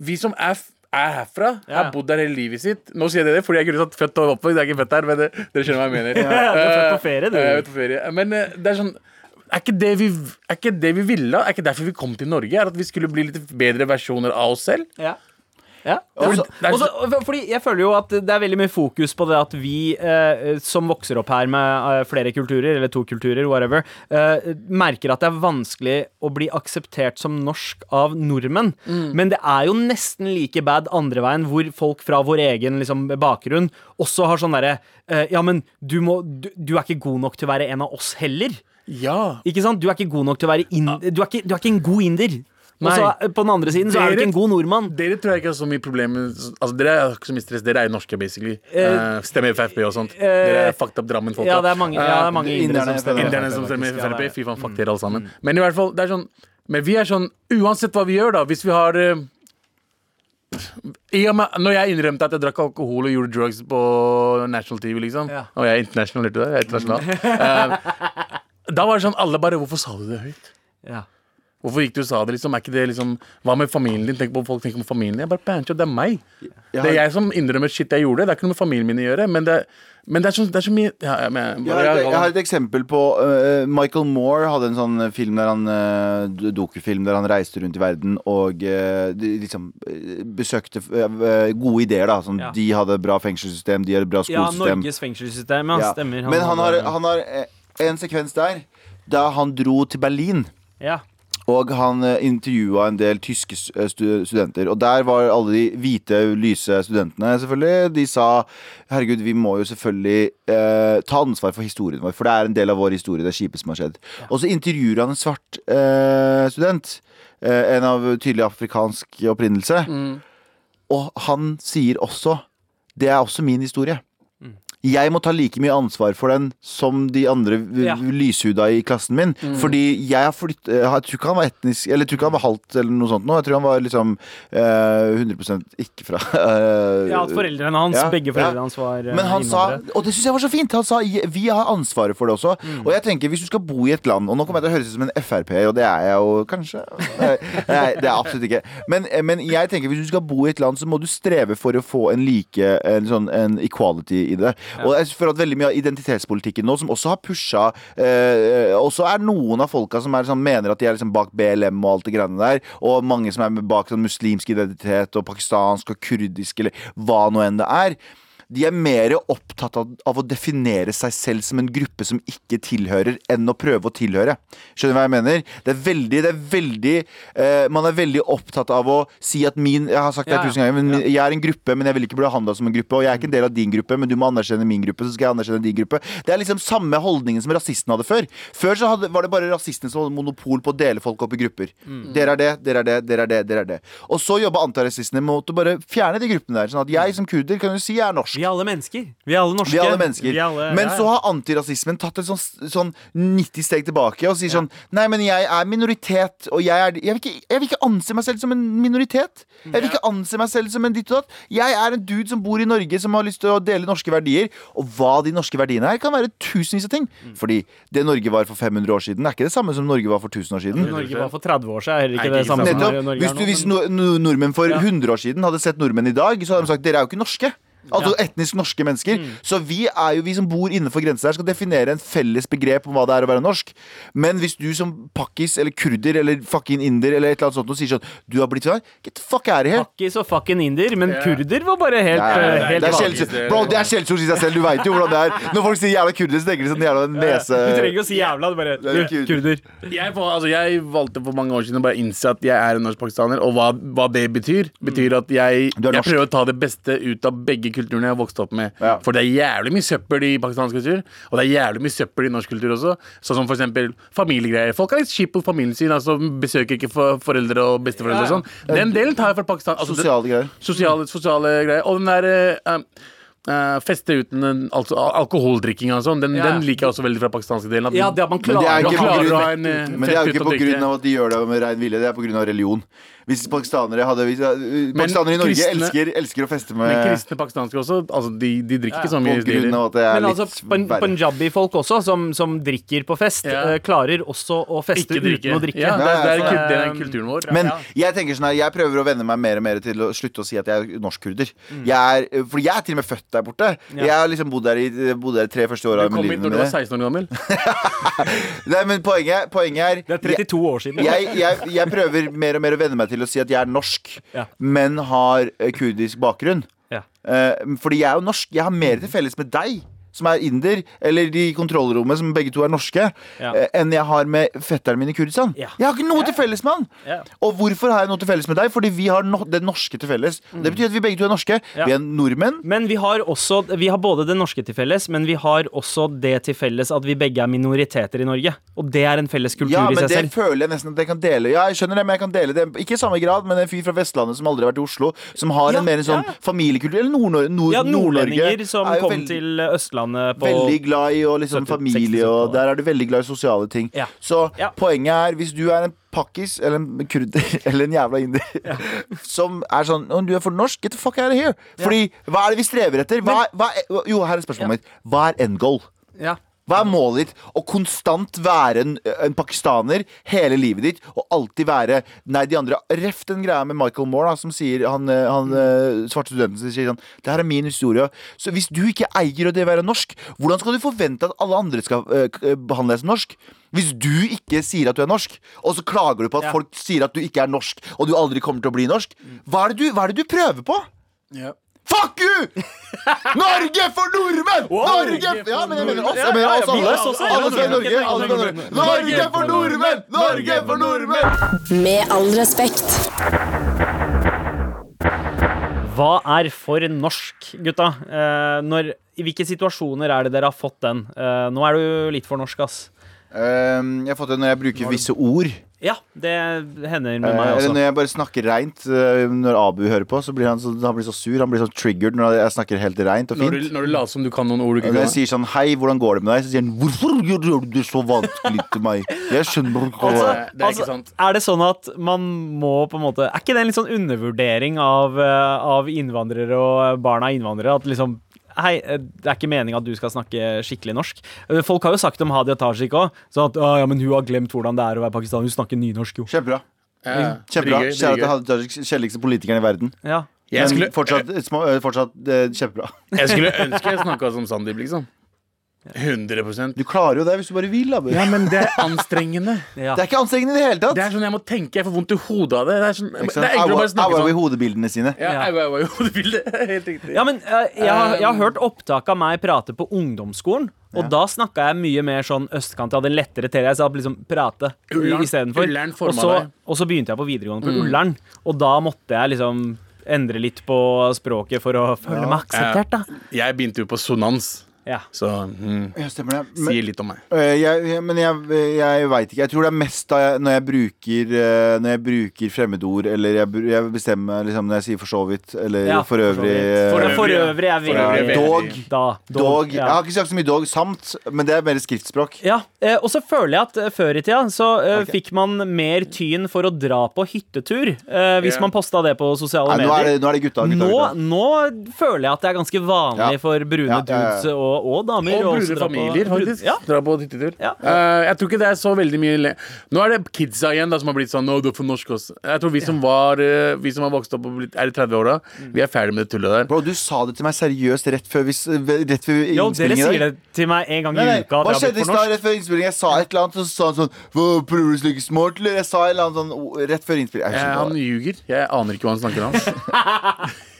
Vi som er, er herfra, Ja. har bodd der hele livet sitt. Nå sier jeg det fordi jeg er grunnen født og oppvokst. Det er ikke født her, men det, dere skjønner hva jeg mener. Ja, du er født på ferie, du. Eh, jeg er på ferie. Men eh, det er sånn er ikke, det vi, er ikke det vi ville? Er ikke derfor vi kom til Norge? Er at vi skulle bli litt bedre versjoner av oss selv? Ja. Ja. Også- er fordi jeg føler jo at det er veldig mye fokus på det at vi eh, som vokser opp her med eh, flere kulturer, eller to kulturer, whatever, eh, merker at det er vanskelig å bli akseptert som norsk av nordmenn. Men det er jo nesten like bad andre veien, hvor folk fra vår egen liksom, bakgrunn også har sånn derre eh, Ja, men du, må, du, du er ikke god nok til å være en av oss heller. Ja. Ikke sant? Du er ikke god nok til å være inder Du, er ikke, du er ikke en god inder. Og så eh, på den andre siden så er du ikke en god nordmann. Dere tror jeg ikke har så mye problemer Altså Dere har ikke så mye stress. Dere er jo norske, basically. Uh, Eh, stemmer FrP og sånt. dere er fucked up Drammen-folk. Ja, det er mange, ja, det er mange inderne som stemmer. FrP. Fy faen, fuck dere alle sammen. Men i hvert fall, det er sånn Men vi er sånn Uansett hva vi gjør, da. Hvis vi har eh, med, Når jeg innrømte at jeg drakk alkohol og gjorde drugs på national TV, liksom Ja. Og jeg er international, hørte du det? Jeg er internasjonal. uh, da var det sånn Alle bare Hvorfor sa du det høyt? Ja. Hvorfor gikk du og sa det? liksom? Er ikke det liksom Hva med familien din? Tenk på Folk tenker på familien. Jeg bare det er meg. Jeg Det er jeg som innrømmer shit jeg gjorde. Det er ikke noe med familien min å gjøre. Men det, men det, er, så, det er så mye ja, jeg, bare, Jeg har, et, jeg har et eksempel på uh, Michael Moore hadde en sånn film der han uh, dokufilm der han reiste rundt i verden og uh, de, liksom besøkte uh, gode ideer. da Sånn, Ja. De hadde bra fengselssystem, de hadde bra ja. Norges fengselssystem. Ja, Ja. stemmer. Men han har, han har eh, en sekvens der da han dro til Berlin. ja. Og han uh, intervjua en del tyske eh, stu studenter. Og der var alle de hvite, lyse studentene, selvfølgelig. De sa herregud, vi må jo selvfølgelig eh, ta ansvar for historien vår. For det er en del av vår historie, det kjipe som har skjedd. Og så intervjuer han en svart eh, student. eh, en av tydelig afrikansk opprinnelse. Og han sier også Det er også min historie. Jeg må ta like mye ansvar for den som de andre Ja. lyshuda i klassen min. Fordi jeg har flytt Jeg tror ikke han var etnisk Eller jeg tror ikke han var halvt eller noe sånt nå. Jeg tror han var liksom eh, 100 ikke fra eh, ja, at foreldrene hans, ja, begge foreldrene ja. hans var eh, men han sa, og det syns jeg var så fint, han sa vi har ansvaret for det også. Mm. Og jeg tenker, hvis du skal bo i et land Og nå kommer jeg til å høres ut som en Frp, og det er jeg jo kanskje. Nei, nei, det er jeg absolutt ikke. Men, men jeg tenker, hvis du skal bo i et land, så må du streve for å få en like En sånn en equality i det. Og jeg føler at veldig mye av identitetspolitikken nå, som også har pusha eh, Også er noen av folka som sånn, mener at de er liksom bak BLM og alt det greiene der, og mange som er bak sånn muslimsk identitet og pakistansk og kurdisk eller hva nå enn det er. De er mer opptatt av, av å definere seg selv som en gruppe som ikke tilhører, enn å prøve å tilhøre. Skjønner du hva jeg mener? Det er veldig, det er veldig uh, Man er veldig opptatt av å si at min Jeg har sagt det Ja, tusen ganger, men jeg er en gruppe, men jeg vil ikke bli behandla som en gruppe. Og jeg er ikke en del av din gruppe, men du må anerkjenne min gruppe, så skal jeg anerkjenne din gruppe. Det er liksom samme holdningen som rasistene hadde før. Før så hadde, var det bare rasistene som hadde monopol på å dele folk opp i grupper. Dere er det, dere er det, dere er det, dere er det. Og så jobba antirasistene mot å bare fjerne de gruppene der. Sånn at jeg som kurder kan jo si jeg er norsk. Vi er alle mennesker. Vi er alle norske. Vi er alle mennesker. Vi er alle- men ja, så har antirasismen tatt et sånn, sånn 90 steg tilbake og sier sånn Nei, men jeg er minoritet, og jeg, er, jeg, vil ikke, jeg vil ikke anse meg selv som en minoritet. Jeg vil ikke anse meg selv som en ditt og datt. Jeg er en dude som bor i Norge, som har lyst til å dele norske verdier. Og hva de norske verdiene er, kan være tusenvis av ting. Fordi det Norge var for 500 år siden, er ikke det samme som Norge var for 1000 år siden. Norge var for 30 år siden, er heller ikke det samme som Nettopp. Norge Hvis, er du, nå. hvis men- no, no, nordmenn for 100 år siden hadde sett nordmenn i dag, så hadde de sagt dere er jo ikke norske. Altså etnisk norske mennesker. Mm. Så vi er jo vi som bor innenfor grensen her, skal definere en felles begrep om hva det er å være norsk. Men hvis du som pakkis eller kurder eller fucking inder eller et eller annet sånt og sier sånn Du har blitt sånn Get the fuck out of here. Pakkis og fucking inder, men kurder var bare helt, Nei, eh, helt det er vanlig. skjellsord. Bro, det er skjellsord i seg selv. Du veit jo hvordan det er. Når folk sier jævla kurder, så tenker de sånn jævla nese... Du trenger ikke å si jævla, du bare du, kurder. Jeg, altså, jeg valgte for mange år siden å bare innse at jeg er en norsk pakistaner, og hva, hva det betyr. Betyr at jeg, jeg norsk. prøver å ta det beste ut av begge kulturen jeg har vokst opp med. Ja. For det er jævlig mye søppel i pakistansk kultur, og det er jævlig mye søppel i norsk kultur også. Sånn som for eksempel familiegreier. Folk er litt kjipe på familien sin, altså besøker ikke for foreldre og besteforeldre og sånn. Den delen tar jeg fra Pakistan. Altså, Sosiale greier. sosiale, sosiale greier. Og den der uh, Uh, feste uten en, altså, alkoholdrikking og sånn, den, yeah. den liker jeg også veldig fra pakistanske delen. At Ja, det at man er klarer men det er jo ikke pga. på grunn av at de gjør det med rein vilje, det er av religion. Hvis pakistanere hadde hvis, uh, Pakistanere i Norge kristne- elsker, elsker å feste med Men kristne pakistanske også, altså, de, de drikker ikke så mye. de av Men altså, verre. punjabi-folk også, som, som drikker på fest, Ja. eh, klarer også å feste uten å drikke. Ja, det, er- det, er, det er kulturen vår. Men Ja. jeg tenker sånn her, jeg prøver å venne meg mer og mer til å slutte å si at jeg er norsk-kurder. Jeg er, fordi jeg er til og med født der borte. Ja. Jeg har liksom bodd der i bodd der tre første åra du kom hit når du var 16 år gammel. Nei, men poenget, poenget er Det er 32 år siden. jeg, jeg, jeg prøver mer og mer å venne meg til å si at jeg er norsk, Ja. men har eh, kurdisk bakgrunn. Ja. Eh, fordi jeg er jo norsk. Jeg har mer til felles med deg, som er inder, eller de i kontrollrommet, som begge to er norske, Ja. eh, enn jeg har med fetteren min i Kurdistan. Ja. Jeg har ikke noe til felles med han! Ja. Og hvorfor har jeg noe til felles med deg? Fordi vi har no det norske til felles. Det betyr at vi begge to er norske. Ja. Vi er nordmenn. Men vi har også Vi har både det norske til felles, men vi har også det til felles at vi begge er minoriteter i Norge. Og det er en felles kultur Ja, i men det føler jeg nesten at jeg kan dele. Ja, jeg skjønner det, men jeg kan dele det Ikke i samme grad, men en fyr fra Vestlandet som aldri har vært i Oslo, som har Ja, en mer en sånn ja. familiekultur Eller Nord-Norge. Nord Ja, Nord-Norge som er kom til Østlandet på Veldig glad i og liksom 70, familie, og der er du veldig glad i sosiale ting. Ja. Så Ja. poenget er, hvis du er en pakkis eller en kurder eller en jævla inder som er sånn Om Du er for norsk, get the fuck out of here! Fordi hva er det vi strever etter? Hva, hva jo, her er spørsmålet Ja. mitt. Hva er end goal? Ja. Hva er målet ditt? Å konstant være en, en pakistaner hele livet ditt og alltid være Nei, de andre Ref den greia med Michael Moore, da, som sier Han, eh, han eh, svarte studenten som sier sånn Det her er min historie. Så hvis du ikke eier det å være norsk, hvordan skal du forvente at alle andre skal eh, behandle deg som norsk? Hvis du ikke sier at du er norsk, og så klager du på at Ja. folk sier at du ikke er norsk, og du aldri kommer til å bli norsk, hva er det du, er det du prøver på? Ja. Fuck you! Norge for nordmenn! Norge Ja, men jeg mener oss. Jeg mener oss alle. også- også- Alle fra Norge. Alle Norge. Norge for nordmenn! Norge for nordmenn! Med all respekt. Hva er for norsk, gutta? Eh, når, I hvilke situasjoner er det dere har fått den? Eh, nå er du litt for norsk, ass. Um, jeg har fått den når jeg bruker visse ord. Ja, det hender med meg eller også. når jeg bare snakker reint. eh, Når Abu hører på, så blir han så, han blir så sur. Han blir så triggered når jeg snakker helt reint og Når du, fint. når du later som du kan noen ord du ikke Når jeg sier sånn 'hei, hvordan går det med deg?' Så sier han 'hvorfor gjør du det så vanskelig til meg?' Jeg skjønner ikke Altså, det er ikke sant. Er det sånn at man må på en måte Er ikke det en litt sånn undervurdering av, eh, av innvandrere og barna av innvandrere? At liksom Hei, eh, det er ikke meninga at du skal snakke skikkelig norsk. Eh, Folk har jo sagt om Hadia Tajik òg. Sånn at «Å, ja, men hun har glemt hvordan det er å være pakistaner. Hun snakker nynorsk, jo. Kjempebra. Ja, Kjempebra. Kjære til. Hadia Tajik, kjedeligste politikeren i verden. Ja. Jeg Men skulle, fortsatt, eh, fortsatt kjempebra. jeg skulle ønske jeg snakka som Sandeep, liksom. 100% Du klarer jo det hvis du bare vil. Abu. Ja, men det er anstrengende. Ja. Det er ikke anstrengende i det hele tatt. Det er sånn jeg må tenke. Jeg får vondt i hodet av det. Det er, sånn, det er enklere å bare snakke au i sånn. hodebildene sine. Ja, Ja. au, au, au i hodebildet. Helt riktig. Ja, men eh, jeg, har, jeg har hørt opptak av meg prate på ungdomsskolen. Og Ja. da snakka jeg mye mer sånn østkant. Jeg hadde lettere til. Jeg sa liksom prate istedenfor. Og så. Mm. og så begynte jeg på videregående på Ullern, og da måtte jeg liksom endre litt på språket for å føle meg akseptert, da. Jeg begynte jo på sonans, Ja. så mm, Ja, stemmer det. Men, sier litt om meg. øh, jeg, jeg, men jeg, jeg veit ikke. Jeg tror det er mest da jeg, når jeg bruker øh, Når jeg bruker fremmedord, eller jeg, jeg bestemmer liksom, når jeg sier for så vidt, eller Ja, for øvrig. For, øh, for øvrig er vi For øvrig er vi- Dog. Da, Dog. Jeg ja. har ikke sagt så mye dog samt, men det er mer skriftspråk. Ja, eh, og så føler jeg at eh, før i tida så eh, Ok. fikk man mer tyn for å dra på hyttetur eh, hvis yeah. man posta det på sosiale nå, er medier. det, nå er det gutta. gutta, Nå, gutta. nå føler jeg at det er ganske vanlig Ja. for brune Ja, ja, ja. dudes og, og damer. Og å også brune dra på- familier, faktisk. Ja. Dra på hyttetur. Ja. Uh, jeg tror ikke det er så veldig mye le Nå er det kidsa igjen da som har blitt sånn Nå, du er for norsk også. Jeg tror vi som var uh, Vi som har vokst opp og blitt, er i 30-åra, Mm. vi er ferdig med det tullet der. Bro, du sa det til meg seriøst rett før, vi, rett før Jo, dere sier det til meg en gang i nei. uka. Hva skjedde i stad rett før innspillingen? Jeg sa et eller annet, og så sa han sånn Prøver du å snakke smart, eller? Jeg sa et eller annet sånn rett før innspillingen. Jeg Eh, han ljuger. Jeg aner ikke hva han snakker om.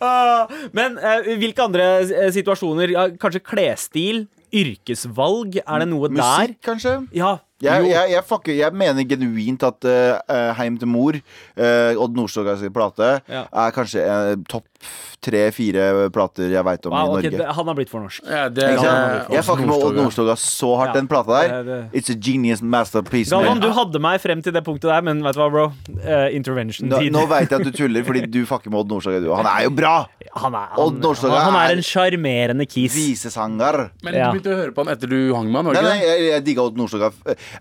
Ah, Men eh, hvilke andre eh, situasjoner? Kanskje klesstil? Yrkesvalg? Er det noe der? Musikk, kanskje? Ja, Jeg, jeg, jeg, fucker, jeg mener genuint at uh, Heim til mor, uh, Odd Nordstoga sin plate, Ja. er kanskje uh, topp tre-fire plater jeg veit om Wow, i ok, Norge. det, han har blitt for norsk. Ja, det er? Jeg fucker med Odd Nordstoga så hardt, Ja. den plata der. Det- det- It's a genius masterpiece. Galvan, du hadde meg frem til det punktet der, men vet du hva, bro? Uh, intervention. Nå, nå veit jeg at du tuller, fordi du fucker med Odd Nordstoga. du. Han er jo bra! Han er, Odd han, Nordstoga han, han er- en sjarmerende kis. Visesanger. Men du begynte å høre på han etter du hang med han? var Nei, det ikke det? jeg, jeg digga Odd Nordstoga.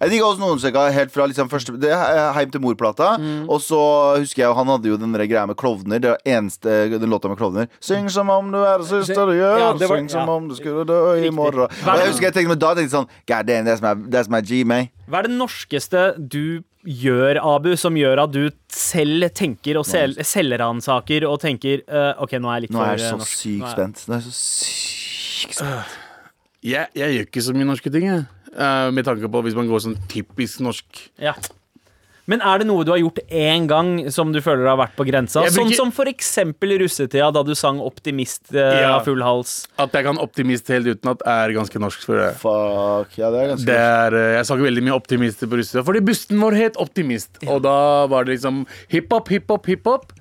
Jeg digga noen stykker helt fra liksom første Det er Heim til mor-plata. Mm. Og så husker jeg han hadde jo den greia med klovner. Det var eneste den låta med klovner. Syng som om du er søster du gjør. Ja, det var- Syng som ja. om du skulle dø i morgen. Og jeg husker jeg tenkte men da tenkte jeg sånn God damn, that's my, that's my G, man. Hva er det norskeste du gjør, Abu, som gjør at du selv tenker og sel selvransaker og tenker uh, OK, nå er jeg litt Nå for er jeg eh, så norsk. sykt Nå spent. Nå er jeg så sykt spent. Jeg, jeg gjør ikke så mye norske ting, jeg. Eh, med tanke på hvis man går sånn typisk norsk. Ja. Men er det noe du har gjort én gang som du føler har vært på grensa? Bruker... Sånn som for eksempel i russetida, da du sang 'Optimist' uh, Ja. av full hals. At jeg kan optimist helt utenat, er ganske norsk. For det. Fuck. Ja, det er ganske Det er, uh, jeg sang veldig mye optimister på russetida, fordi bussen vår het Optimist. Og da var det liksom hiphop, hiphop, hiphop.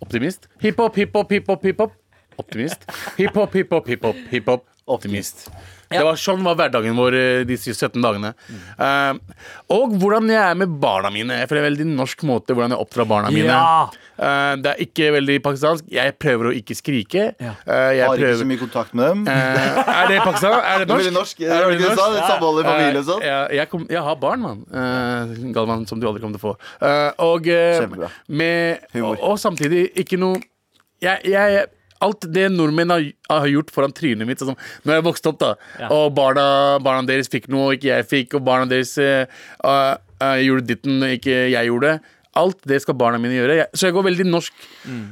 Optimist. Hiphop, hiphop, hiphop, hiphop. Optimist. Hiphop, hiphop, hiphop, hiphop. Optimist. Det var Sånn var hverdagen vår eh, de siste 17 dagene. Eh, og hvordan jeg er med barna mine. Jeg føler en veldig norsk måte hvordan jeg oppdrar barna mine. Ja. Eh, det er ikke veldig pakistansk. Jeg prøver å ikke skrike. Ja. Eh, jeg Har ikke så mye kontakt med dem. Er det Pakistan? Er det Det er norsk? Det norsk. Er Er det norsk? det Samhold i familie og sånn. Jeg, jeg, kom, jeg har barn, mann. Uh, Galvan, som du aldri kommer til å få. Eh, og, med, og, og samtidig ikke noe jeg, jeg, Alt det nordmenn har, har gjort foran trynet mitt sånn, Når jeg vokste opp, da, Ja. og barna, barna deres fikk noe ikke jeg fikk, og barna deres uh, eh, gjorde ditten ikke jeg gjorde Alt det skal barna mine gjøre. Jeg, så jeg går veldig norsk. Mm.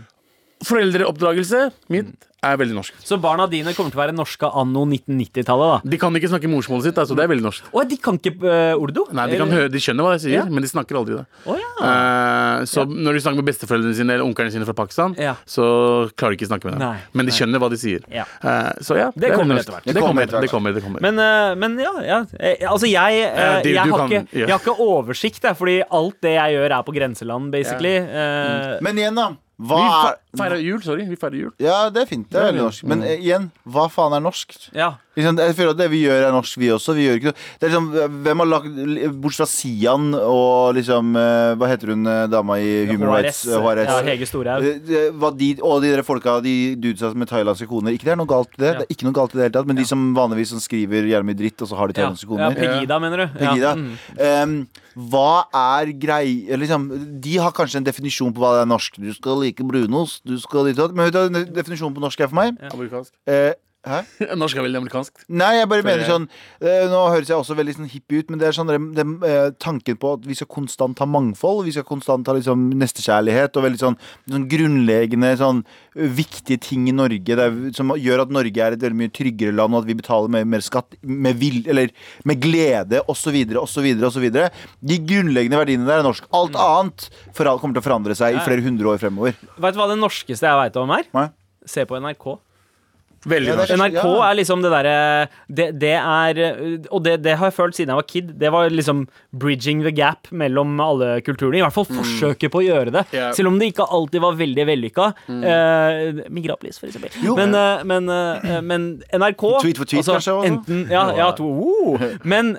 Foreldreoppdragelse mitt er veldig norsk. Så barna dine kommer til å være norske anno 1990-tallet, da? De kan ikke snakke morsmålet sitt, altså det er veldig norsk. Å, de kan ikke uh, ordo? Nei, De kan høre, de skjønner hva jeg sier, Ja. men de snakker aldri det. Oh, ja. uh, så når de snakker med besteforeldrene sine eller onklene sine fra Pakistan, Ja. så klarer de ikke å snakke med dem. Nei. Men de skjønner hva de sier. Ja. Eh, så ja, Det det kommer etter hvert. Det kommer, det kommer, det kommer. Men, uh, men ja, ja. Altså, jeg, det- jeg, har kan- ikke, ja. jeg har ikke oversikt, jeg, fordi alt det jeg gjør, er på grenseland, basically. Eh, Men igjen, da. Vi Hva fe- er feirer jul, sorry. Vi feirer jul. Ja, det er fint. Det er veldig norsk. Men eh, igjen, hva faen er norsk? ja. Ikke sant? Jeg føler at det vi gjør, er norsk, vi også. Vi gjør ikke noe. Det er liksom, Hvem har lagt Bortsett fra Sian og liksom eh, Hva heter hun eh, dama i Human Rights? eh, HRS. Ja, Hege Storhaug. Eh, det- hva de, og de der folka, de dudesa med thailandske koner. Ikke det er noe galt i det. Ja. Det er ikke noe galt i det hele tatt Men de som vanligvis som skriver jævlig mye dritt, og så har de Ja. thailandske ja, koner. Pegida, mener du? Pegida. Ja. Mm. Em, hva er grei liksom, De har kanskje en definisjon på hva det er norsk. Du skal like brunost. Du skal. Men vet du hva definisjonen på norsk er for meg? Ja. Amerikansk. Eh, hæ? Norsk er veldig amerikansk. Nei, jeg bare For- mener sånn eh, Nå høres jeg også veldig sånn hippie ut, men det er sånn det, det, eh, tanken på at vi skal konstant ha mangfold. Vi skal konstant ha liksom nestekjærlighet og veldig sånn, sånn grunnleggende sånn ø, viktige ting i Norge det er, som gjør at Norge er et veldig mye tryggere land, og at vi betaler mer, mer skatt med, vil, eller, med glede osv. osv. osv. De grunnleggende verdiene der er norsk. Alt annet for, kommer til å forandre seg i flere hundre år fremover. Vet du hva det norskeste jeg veit om er? Nei? Se på NRK. Veldig norsk. NRK er liksom det derre det, det er Og det, det har jeg følt siden jeg var kid. Det var liksom bridging the gap mellom alle kulturene. I hvert fall forsøket på å gjøre det. Yeah. Selv om det ikke alltid var veldig vellykka. Eh, Migraplis, for eksempel. Jo. Men, uh, men, uh, men NRK Tweet for tweet, altså, kanskje, også? Enten, ja, ja, to, oh. Men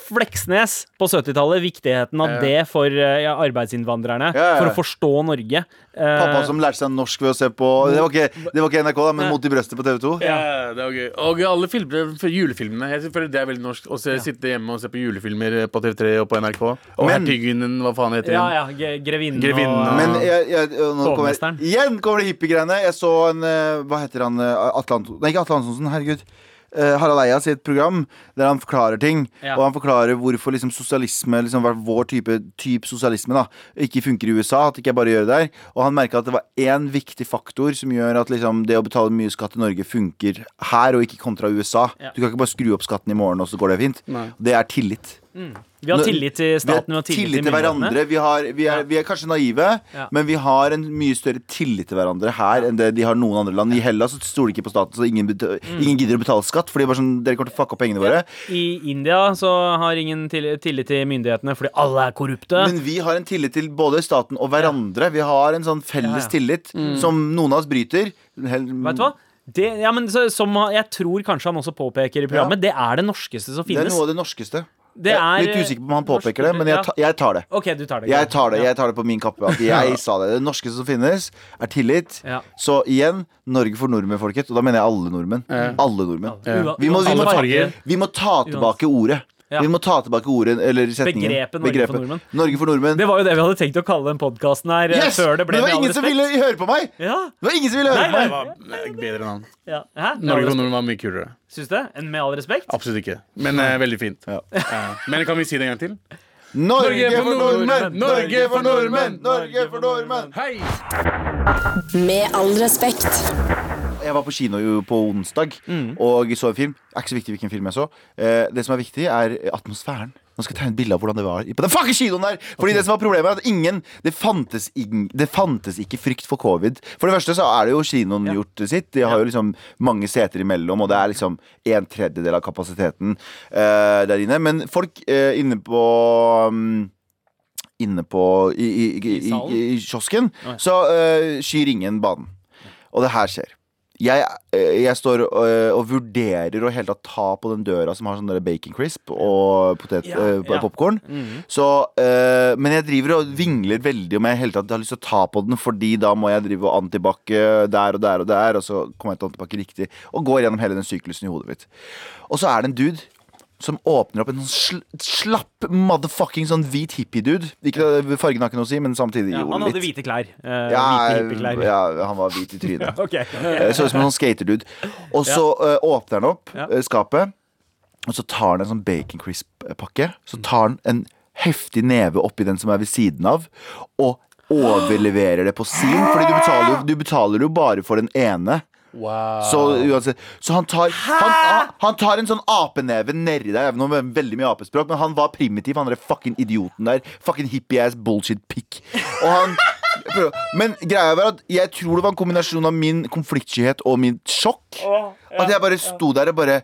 Fleksnes på 70-tallet, viktigheten av yeah. det for arbeidsinnvandrerne, Ja, ja. for å forstå Norge. Eh, Pappa som lærte seg norsk ved å se på Det var ikke, det var ikke NRK, da, men Mot i brøstet på TV 2. Ja, det var gøy. Og alle filmer, julefilmene. Jeg føler det er veldig norsk. Å ja. sitte hjemme og se på julefilmer på TV3 og på NRK. Og Men- Hertuginnen, hva faen heter ja, den? ja, ge- Grevinnen Grevinnen. og Men jeg, jeg, nå kommer igjen kommer det hippiegreiene. Jeg så en eh, Hva heter han? eh, Atle Antonsen Nei, ikke Atle Antonsen, herregud. Eh, Harald Eia sitt program der han forklarer ting. Ja. Og han forklarer hvorfor liksom sosialisme Liksom vår type, type sosialisme da ikke funker i USA. At det ikke bare gjør det der. Og han merka at det var én viktig faktor som gjør at liksom det å betale mye skatt i Norge funker her, og ikke kontra USA. Ja. Du kan ikke bare skru opp skatten i morgen, og så går det fint. Nei. Det er tillit. Vi har tillit til staten, vi har tillit til hverandre. Vi, har, vi, er, vi er kanskje naive, Ja. men vi har en mye større tillit til hverandre her enn det de har noen andre land. I Hellas så stoler de ikke på staten, så ingen, Mm. ingen gidder å betale skatt. Fordi bare sånn, dere kommer til å fucke opp pengene våre. I India så har ingen tillit til myndighetene fordi alle er korrupte. Men vi har en tillit til både staten og hverandre. Vi har en sånn felles Ja, tillit som noen av oss bryter. Hel- Vet du hva? Det, ja, men så, som jeg tror kanskje han også påpeker i programmet, det er det norskeste som finnes. Det er noe av det norskeste. Det er- litt usikker på om han påpeker det, men jeg, ta, jeg tar det. OK, du tar det. Jeg tar det, Ja. jeg tar det på min kappe. At jeg sa det. Det norske som finnes, er tillit. Ja. Så igjen, Norge for nordmenn, folket. Og da mener jeg alle nordmenn. Alle nordmenn. Vi må, vi, må ta, farger. vi må ta tilbake ordet. Ja. Vi må ta tilbake ordet, eller setningen. Begrepet Norge for nordmenn. Norge for nordmenn. Det var jo det vi hadde tenkt å kalle den podkasten her eh, Yes! før det ble det var ingen som ville høre på meg! Ja, Det var ingen som ville høre Nei, på nei, meg. Bedre navn. ja. Hæ? Norge for nordmenn var mye kulere. Syns du det? En Med all respekt? Absolutt ikke. Men eh, veldig fint. Ja. Eh, men kan vi si det en gang til? Norge for nordmenn! Norge for nordmenn! Norge for nordmenn! Hei! Med all respekt. Jeg var på kino jo på onsdag Mm. og så en film. Det er ikke så viktig hvilken film jeg så. Eh, det som er viktig, er atmosfæren. Nå skal jeg tegne et bilde av hvordan det var på den fuckings kinoen der! Fordi det som var problemet, er at ingen Det fantes, ing, det fantes ikke frykt for covid. For det første så er det jo kinoen gjort sitt. De har jo liksom mange seter imellom, og det er liksom en tredjedel av kapasiteten uh, der inne. Men folk uh, inne på um, Inne på I, i, i, i, salen? i, i kiosken så uh, skyr ingen banen. Og det her skjer. Jeg, eh, jeg står og, og vurderer å helt tatt ta på den døra som har sånn bacon crisp og potet, Ja, øh, ja. popcorn. Så, uh, men jeg driver og vingler veldig om jeg hele tatt har lyst til å ta på den, fordi da må jeg drive og antibac der og der og der, og så kommer jeg til antibac riktig, og går gjennom hele den syklusen i hodet mitt. Og så er det en dude som åpner opp en sånn sl slapp motherfucking sånn hvit hippie-dude. Ikke- Fargen har ikke noe å si, men samtidig Ja, han hadde litt. hvite klær. Uh, Ja, hvite hippeklær. ja, han var hvit i trynet. okay. Eh, Så ut som en sånn skaterdude. Og så uh, åpner han opp eh, skapet, og så tar han en sånn bacon crisp-pakke. Så tar han en heftig neve oppi den som er ved siden av, og overleverer det på sin. Fordi du betaler, du betaler jo bare for den ene. Wow. Så, uansett, så han, tar, han, han, han tar en sånn apeneve nedi deg, Jeg vet, veldig mye apespråk, men han var primitiv, han der fucking idioten der. Fucking hippie-ass bullshit pick. Og han Men greia var at jeg tror det var en kombinasjon av min konfliktskyhet og min sjokk. At jeg bare sto der og bare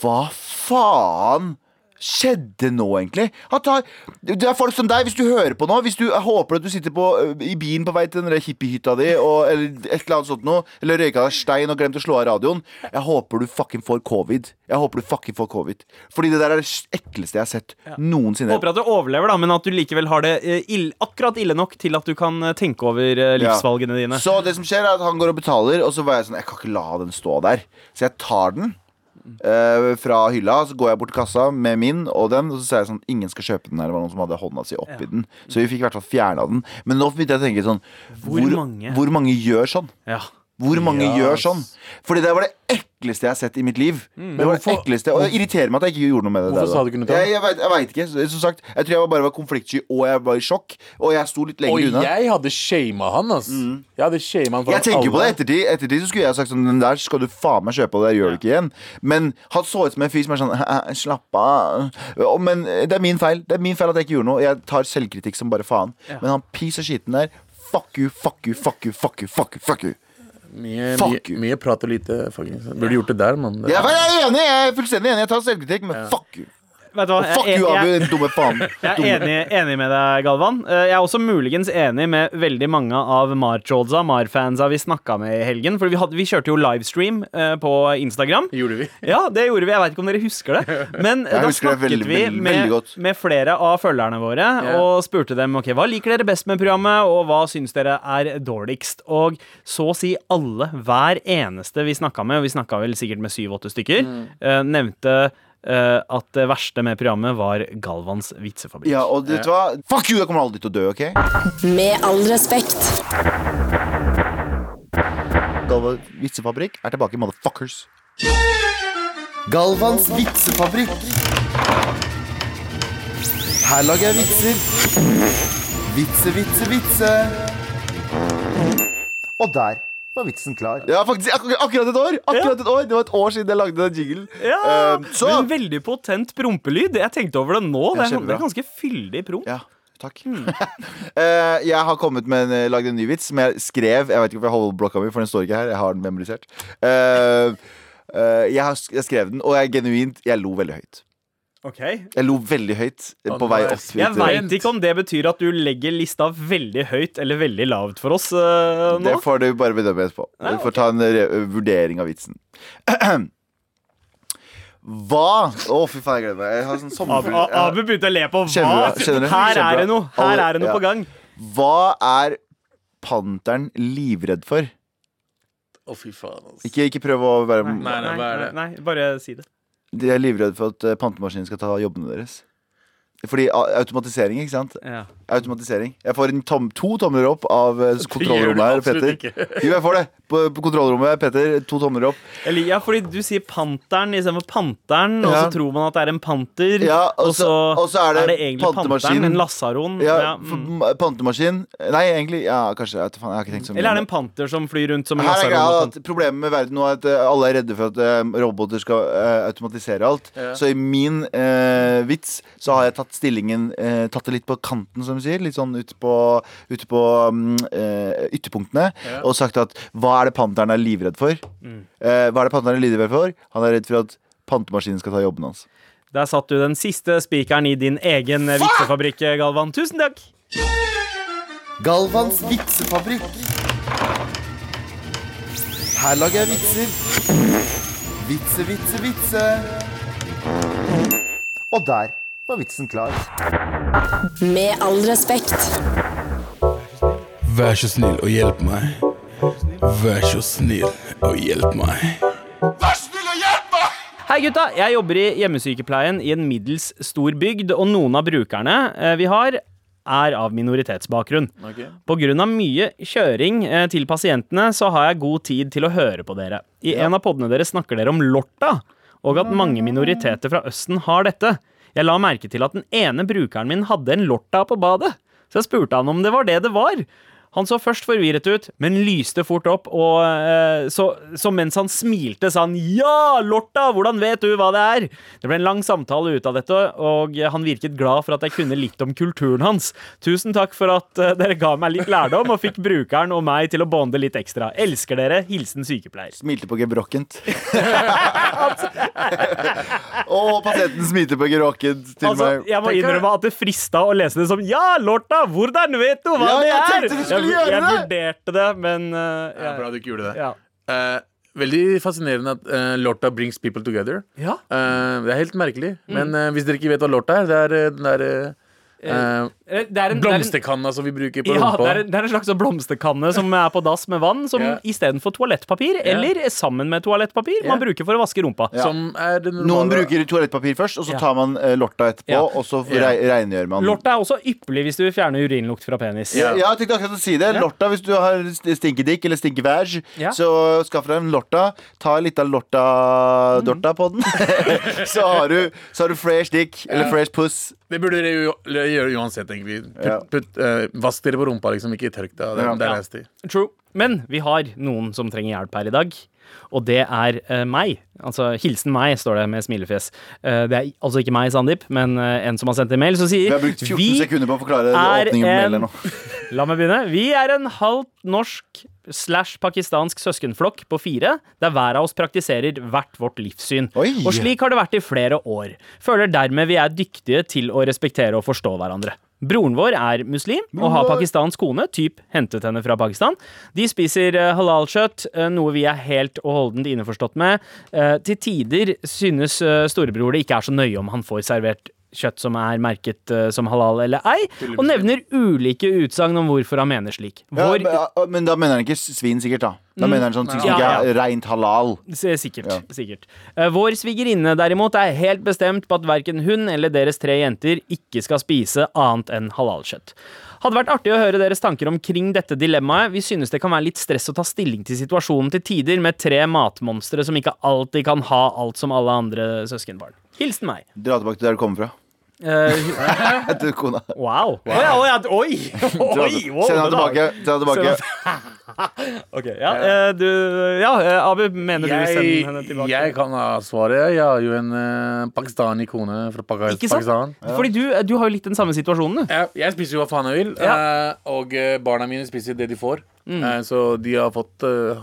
Hva faen? Skjedde nå, egentlig? Tar, det er folk som deg, hvis du hører på nå Hvis du jeg håper at du sitter på, i bilen på vei til den hippiehytta di, og, eller et eller annet sånt noe, eller røyka deg stein og glemt å slå av radioen Jeg håper du fucking får covid. Jeg håper du fucking får covid. Fordi det der er det ekleste jeg har sett noensinne. Håper at du overlever, da, men at du likevel har det ill, akkurat ille nok til at du kan tenke over livsvalgene dine. Så det som skjer er at han går og betaler, og så var jeg sånn Jeg kan ikke la den stå der. Så jeg tar den eh, fra hylla, så går jeg bort til kassa med min og den, og så sier jeg sånn Ingen skal kjøpe den her. Det var noen som hadde hånda si oppi den. Så vi fikk i hvert fall fjerna den. Men nå begynte jeg å tenke sånn Hvor mange? hvor mange gjør sånn? Ja. Hvor mange yes. gjør sånn? Fordi det var det ekleste jeg har sett i mitt liv. det var det ekleste Og det irriterer meg at jeg ikke gjorde noe med det. Hvorfor der, sa du ikke noe Jeg, jeg, vet, jeg vet ikke. Som sagt, jeg tror jeg bare var konfliktsky, og jeg var i sjokk. Og jeg sto litt Og lenger unna. jeg hadde shama han, ass. Jeg hadde shama han Jeg tenker på det alle. ettertid. Ettertid så skulle jeg sagt sånn Den der skal du faen meg kjøpe, og det gjør du ikke igjen. Men han så ut som en fyr som er sånn Slapp av. Og, Men det er min feil. Det er min feil at jeg ikke gjorde noe. Jeg tar selvkritikk som bare faen. Men han piece og skitten der Fuck you, fuck you, fuck you, fuck you, fuck you. Fuck you. Mye, Fuck mye, you. mye prat og lite fuckings. Burde gjort det der, mann. Ja, Jeg er enig, jeg er fullstendig enig. Jeg tar selvkritikk, men fuck you. Vet du hva? Fuck you, Abu, dumme faen. jeg er enig, enig med deg, Galvan. Eh, Jeg er også muligens enig med veldig mange av Mar-trollsa, Mar-fansa vi snakka med i helgen. For vi, hadde, vi kjørte jo livestream eh, på Instagram. Gjorde vi. Ja, det gjorde vi. Jeg veit ikke om dere husker det. Men da snakket veldig, vi med, med flere av følgerne våre yeah. og spurte dem ok, hva liker dere best med programmet, og hva syns dere er dårligst. Og så å si alle, hver eneste vi snakka med, og vi snakka vel sikkert med syv-åtte stykker, Mm. eh, nevnte at det verste med programmet var Galvans vitsefabrikk. Ja, og vet du hva? Fuck you, jeg kommer aldri til å dø, OK? Med all respekt. Galvans vitsefabrikk er tilbake, motherfuckers. Galvans vitsefabrikk. Her lager jeg vitser. Vitse, vitse, vitse. Og der var vitsen klar. Ja, faktisk ak akkurat et år! Akkurat et år Det var et år siden jeg lagde den jinglen. Ja, Eh, så Men veldig potent prompelyd. Jeg tenkte over det nå. Det er, det er ganske fyldig promp. Ja, takk. Eh, jeg har kommet med en, eh, lagd en ny vits som jeg skrev. Jeg vet ikke hvorfor jeg holder blokka mi, for den står ikke her. Jeg har den memorisert. Uh, uh, jeg, har, skrevet jeg skrev den, og jeg genuint Jeg lo veldig høyt. Jeg lo veldig høyt eh, på vei opp. Jeg veit ikke om det betyr at du legger lista veldig høyt eller veldig lavt for oss uh, nå. Det får du bare bedømme etterpå. Ja, Du får ta en re vurdering av vitsen. Hva Å, fy faen, jeg gleder meg. Jeg har sånn sommerfugl. Abu begynte å le på Kjenner du? Kjenner du? Her er det noe Her er det noe Ja. på gang. Hva er panteren livredd for? Å, fy faen. Altså. Ikke, ikke prøv å være Nei, nei, nei, nei, bare si det. De er livredde for at eh, pantemaskinen skal ta jobbene deres. Fordi automatisering, ikke sant? Ja. Automatisering. Jeg får en tom, to tomler opp av eh, kontrollrommet her, Petter. Jo, jeg får det. På, på kontrollrommet, Petter. To tomler opp. Eller, ja, fordi du sier Panteren istedenfor Panteren, og Ja. så tror man at det er en panter. Ja, og så- og så er det egentlig pantemaskin. Panteren, en lasaron. Ja, Ja, mm. pantemaskin Nei, egentlig Ja, kanskje. Jeg, vet faen, jeg har ikke tenkt så mye. Eller er det en panter som flyr rundt som en Her er lasaron? at Problemet med verden nå er at eh, alle er redde for at eh, roboter skal automatisere alt. Ja. Så i min eh, vits så har jeg tatt stillingen eh, Tatt det litt på kanten, som du sier. Litt sånn ute på, ut på mm, eh, ytterpunktene. Ja. Og sagt at hva er det panteren er livredd for? Eh, hva er det panteren er livredd for? Han er redd for at pantemaskinen skal ta jobben hans. Der satt du den siste spikeren i din egen vitsefabrikk, Galvan. Tusen takk. Galvans vitsefabrikk. Her lager jeg vitser. Vitse, vitse, vitse. Og der var vitsen klar. Med all respekt. Vær så snill og hjelp meg. Vær så snill og hjelp meg. Hei gutta, jeg jobber i hjemmesykepleien i en middels stor bygd, og noen av brukerne eh, vi har, er av minoritetsbakgrunn. Okay. Pga. mye kjøring eh, til pasientene, så har jeg god tid til å høre på dere. I en av podene deres snakker dere om lorta, og at mange minoriteter fra Østen har dette. Jeg la merke til at den ene brukeren min hadde en lorta på badet, så jeg spurte han om det var det det var. Han så først forvirret ut, men lyste fort opp, og eh, så, så mens han smilte, sa han 'Ja, lorta, hvordan vet du hva det er?' Det ble en lang samtale ut av dette, og han virket glad for at jeg kunne litt om kulturen hans. Tusen takk for at eh, dere ga meg litt lærdom, og fikk brukeren og meg til å bonde litt ekstra. Elsker dere. Hilsen sykepleier. Smilte på gebrokkent. Og pasienten smilte på gebrokkent til Altså, meg. jeg må innrømme at det frista å lese det som 'Ja, lorta, hvordan vet du hva Ja, det er?' Skulle jeg, jeg vurderte det, men eh, Ja, bra du ikke gjorde det. Ja. Uh, veldig fascinerende at uh, Lorta brings people together. Ja. Uh, det er helt merkelig. Men uh, hvis dere ikke vet hva Lorta er, det er den der Det en, det blomsterkanna som vi bruker på ja, rumpa. det er, en, det er en slags sånn blomsterkanne som er på dass med vann, som yeah. istedenfor toalettpapir, eller sammen med toalettpapir, man bruker for å vaske rumpa. Som er det. Noen bruker toalettpapir først, og så tar man eh, lorta etterpå, Ja. og så re rengjør man. Lorta er også ypperlig hvis du vil fjerne urinlukt fra penis. Ja, jeg tenkte akkurat å si det. Lorta, hvis du har st- stinkedikk eller stinkevæsj, Ja. så skaff deg en lorta. Ta litt av lorta-dorta på den. så, har du, så har du fresh dick, eller fresh puss. Det burde dere jo gjøre uansett, egentlig. Putt, Ja. putt, eh, vask dere på rumpa, liksom. Ikke tørk deg. Det, det er nasty. True. Men vi har noen som trenger hjelp her i dag. Og det er uh, meg. Altså hilsen meg, står det med smilefjes. Uh, det er altså ikke meg, Sandeep, men uh, en som har sendt en mail som Vi har brukt 14 sekunder på å forklare åpningen på mailen nå. La meg begynne. Vi er en halvt norsk slash pakistansk søskenflokk på fire, der hver av oss praktiserer hvert vårt livssyn. Oi. Og slik har det vært i flere år. Føler dermed vi er dyktige til å respektere og forstå hverandre. Broren vår er muslim og har pakistansk kone, typ hentet henne fra Pakistan. De spiser eh, halalkjøtt, eh, noe vi er helt og holdent innforstått med. Eh, Til tider synes storebror det ikke er så nøye om han får servert kjøtt som er merket uh, som halal eller ei, og nevner ulike utsagn om hvorfor han mener slik. Ja, men, men da mener han ikke svin, sikkert. Da Da mener han sånn ting som Ja, ikke ja. er reint halal. Sikkert. Ja. sikkert. Eh, Vår svigerinne derimot er helt bestemt på at verken hun eller deres tre jenter ikke skal spise annet enn halalkjøtt. Hadde vært artig å høre deres tanker omkring dette dilemmaet. Vi synes det kan være litt stress å ta stilling til situasjonen til tider med tre matmonstre som ikke alltid kan ha alt som alle andre søskenbarn. Hilsen meg. Dra tilbake til der du kommer fra. Eh, hun- Etter kona. wow. wow. Oi, oi, ja, oi! Oi! wow, Send henne tilbake. Send henne tilbake. Ok, ja, uh, du Ja, uh, Abu, mener du send sender henne tilbake? jeg kan ha svaret. Jeg har jo en uh, pakistani kone fra Pakistan. Ikke sant? Ja. Fordi du, du har jo litt den samme situasjonen, du. Jeg, jeg spiser jo hva faen jeg vil, Ja. eh, og eh, barna mine spiser det de får. Mm. Eh, så de har fått eh,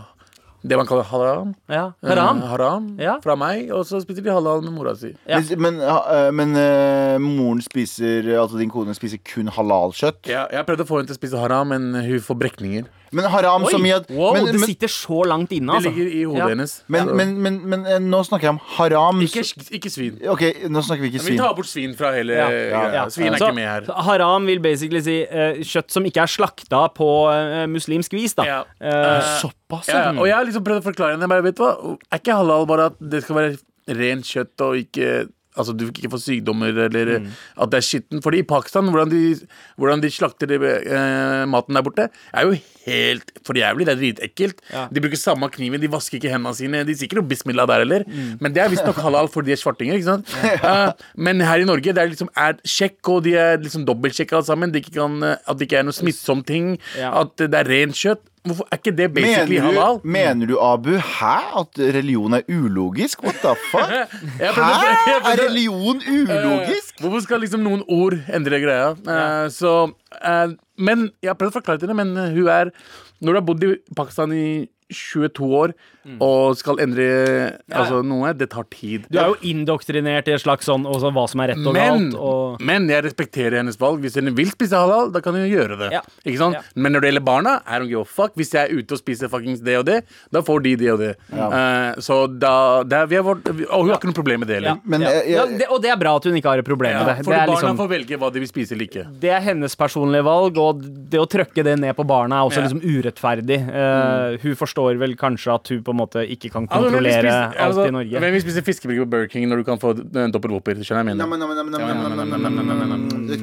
det man kaller haram. Ja. Eh, Haram? haram Ja. fra meg, og så spiser de halal med mora si. Ja. Men, men, ha- men eh, moren spiser Altså din kone spiser kun halalkjøtt? Ja, jeg prøvde å få henne til å spise haram, men hun får brekninger. Men haram Oi, så mye at wow, men, det men, sitter så langt inne, Det altså. ligger i hodet Ja. hennes. men, men, men, men eh, nå snakker jeg om haram. ikke, ikke svin. Ok, nå snakker vi ikke svin Vi tar bort svin fra hele Ja, ja. Svin er Så ikke med her. Haram vil basically si uh, kjøtt som ikke er slakta på uh, muslimsk vis, da. Ja. Eh, Såpass, Ja, og jeg har liksom prøvd å forklare henne. Bare, vet du hva? Er ikke halal bare at det skal være rent kjøtt og ikke Altså du ikke får sykdommer eller Mm. at det er skitten. Fordi i Pakistan, hvordan de, hvordan de slakter eh, maten der borte, er jo helt for jævlig. Det er dritekkelt. Ja. De bruker samme kniven, de vasker ikke hendene sine. De sier ikke noe bismillah der heller. Mm. Men det er visstnok halal fordi de er svartinger. ikke sant? Eh, men her i Norge det er liksom er sjekk, og de er liksom dobbeltsjekka alle sammen. De kan, eh, at det ikke er noe smittsom ting. Ja. At det er rent kjøtt. Hvorfor er ikke det basically Mener halal? mener du, Abu, hæ? At religion er ulogisk? What the fuck? Hæ? Er religion ulogisk? Eh, Hvorfor skal liksom noen ord endre greia? Uh, så, uh, men Jeg har prøvd å forklare til henne, men hun er Når du har bodd i Pakistan i 22 år og skal endre altså, noe, det tar tid. du er jo indoktrinert i et slags sånn også hva som er rett og men, galt. Og men jeg respekterer hennes valg. Hvis hun vil spise halal, da kan hun gjøre det. Ja. Ikke sant? Ja. Men når det gjelder barna, I don't give a fuck. Hvis jeg er ute og spiser fuckings det og det, da får de det og det. Eh, så da det er, vi har vårt, Og hun har ikke noe problem med det ja, heller. Men, ja. jeg- ja, det, og det er bra at hun ikke har et problem Ja, med det. for Det er, barna liksom, får velge hva de vil spise eller ikke. det er hennes personlige valg, og det å trøkke det ned på barna er også Ja. liksom urettferdig. Eh, Hun forstår forstår vel kanskje at hun på en måte ikke kan kontrollere altså, spise, alt i Norge. Hvem vil spise fiskebrygge på Burger King når du kan få dobbel whopper? Skjønner jeg mener.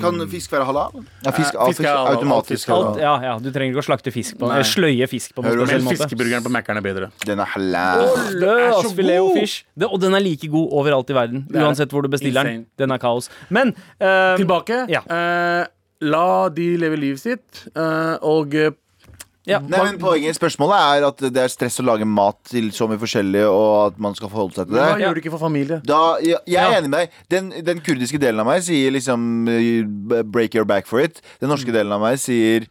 Kan fisk være halal? Ja, fisk, ja, fisk er automatisk halal. Ja, ja, du trenger ikke å slakte fisk på den. Sløye fisk på noen spesiell måte. Fiskeburgeren på Mækkern er bedre. Den er halal. Oh, det, er så god! og den er like god overalt i verden. Uansett hvor du bestiller den. Den er kaos. Men uh, Tilbake. Ja. Uh, la de leve livet sitt, uh, og ja, Nei, men poenget, Spørsmålet er at det er stress å lage mat til så mye forskjellig, og at man skal forholde seg til hva det. gjør du ikke for familie? Da, jeg, jeg er Ja. enig med deg. Den, den kurdiske delen av meg sier liksom break your back for it. Den norske Mm. delen av meg sier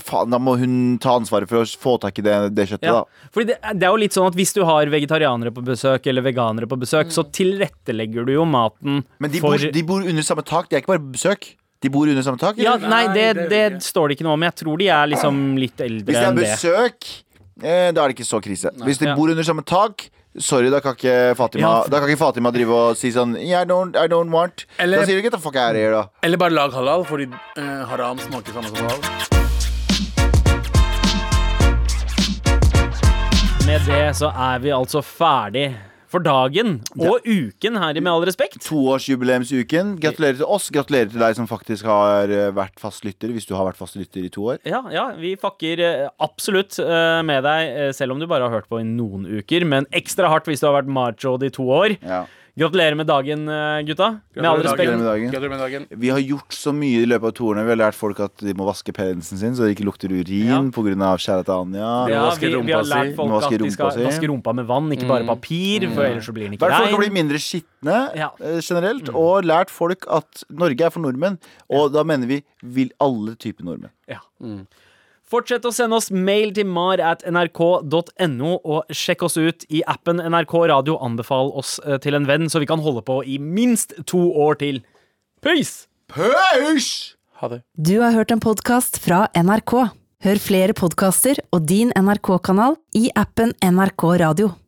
faen, da må hun ta ansvaret for å få tak i det, det kjøttet, Ja. da. Fordi det, det er jo litt sånn at Hvis du har vegetarianere på besøk eller veganere på besøk, så tilrettelegger du jo maten Men de for bor, de bor under samme tak. De er ikke bare på besøk. De bor under samme tak. ja. Nei, det, det- det står det ikke noe om. Jeg tror de er liksom litt eldre Hvis det er enn det. besøk, eh, da er det ikke så krise. Hvis de Ja. bor under samme tak Sorry, da kan ikke Fatima Ja. Da kan ikke Fatima drive og si sånn yeah, I, don't, I don't want Eller- Da sier du get the fuck out of here, da. Eller bare lag halal, fordi eh, haram smaker samme som halal. Med det så er vi altså ferdig for dagen og uken her i Med all respekt. Toårsjubileumsuken. Gratulerer til oss. Gratulerer til deg som faktisk har eh, vært fast lytter, hvis du har vært fast lytter i to år. Ja, ja, vi fucker eh, absolutt eh, med deg, selv om du bare har hørt på i noen uker. Men ekstra hardt hvis du har vært macho i to år. Ja. Gratulerer med dagen, eh, gutta. Med all Gratulerer respekt. med dagen. Gratulerer med dagen. Vi har gjort så mye i løpet av to årene. Vi har lært folk at de må vaske penisen sin, så det ikke lukter urin Ja. av kjære til Anja. Ja, vi, vi rumpa har lært folk at de skal si. vaske rumpa med vann, ikke bare papir, for ellers så blir den ikke rein. folk kan bli mindre skitne Ja. eh, generelt, og lært folk at Norge er for nordmenn. Og da mener vi vil alle typer nordmenn. Ja. Fortsett å sende oss mail til mar at nrk.no, og sjekk oss ut i appen NRK Radio. Anbefal oss eh, til en venn, så vi kan holde på i minst to år til. Peace! Peace! Ha det. Du har hørt en podkast fra NRK. Hør flere podkaster og din NRK-kanal i appen NRK Radio.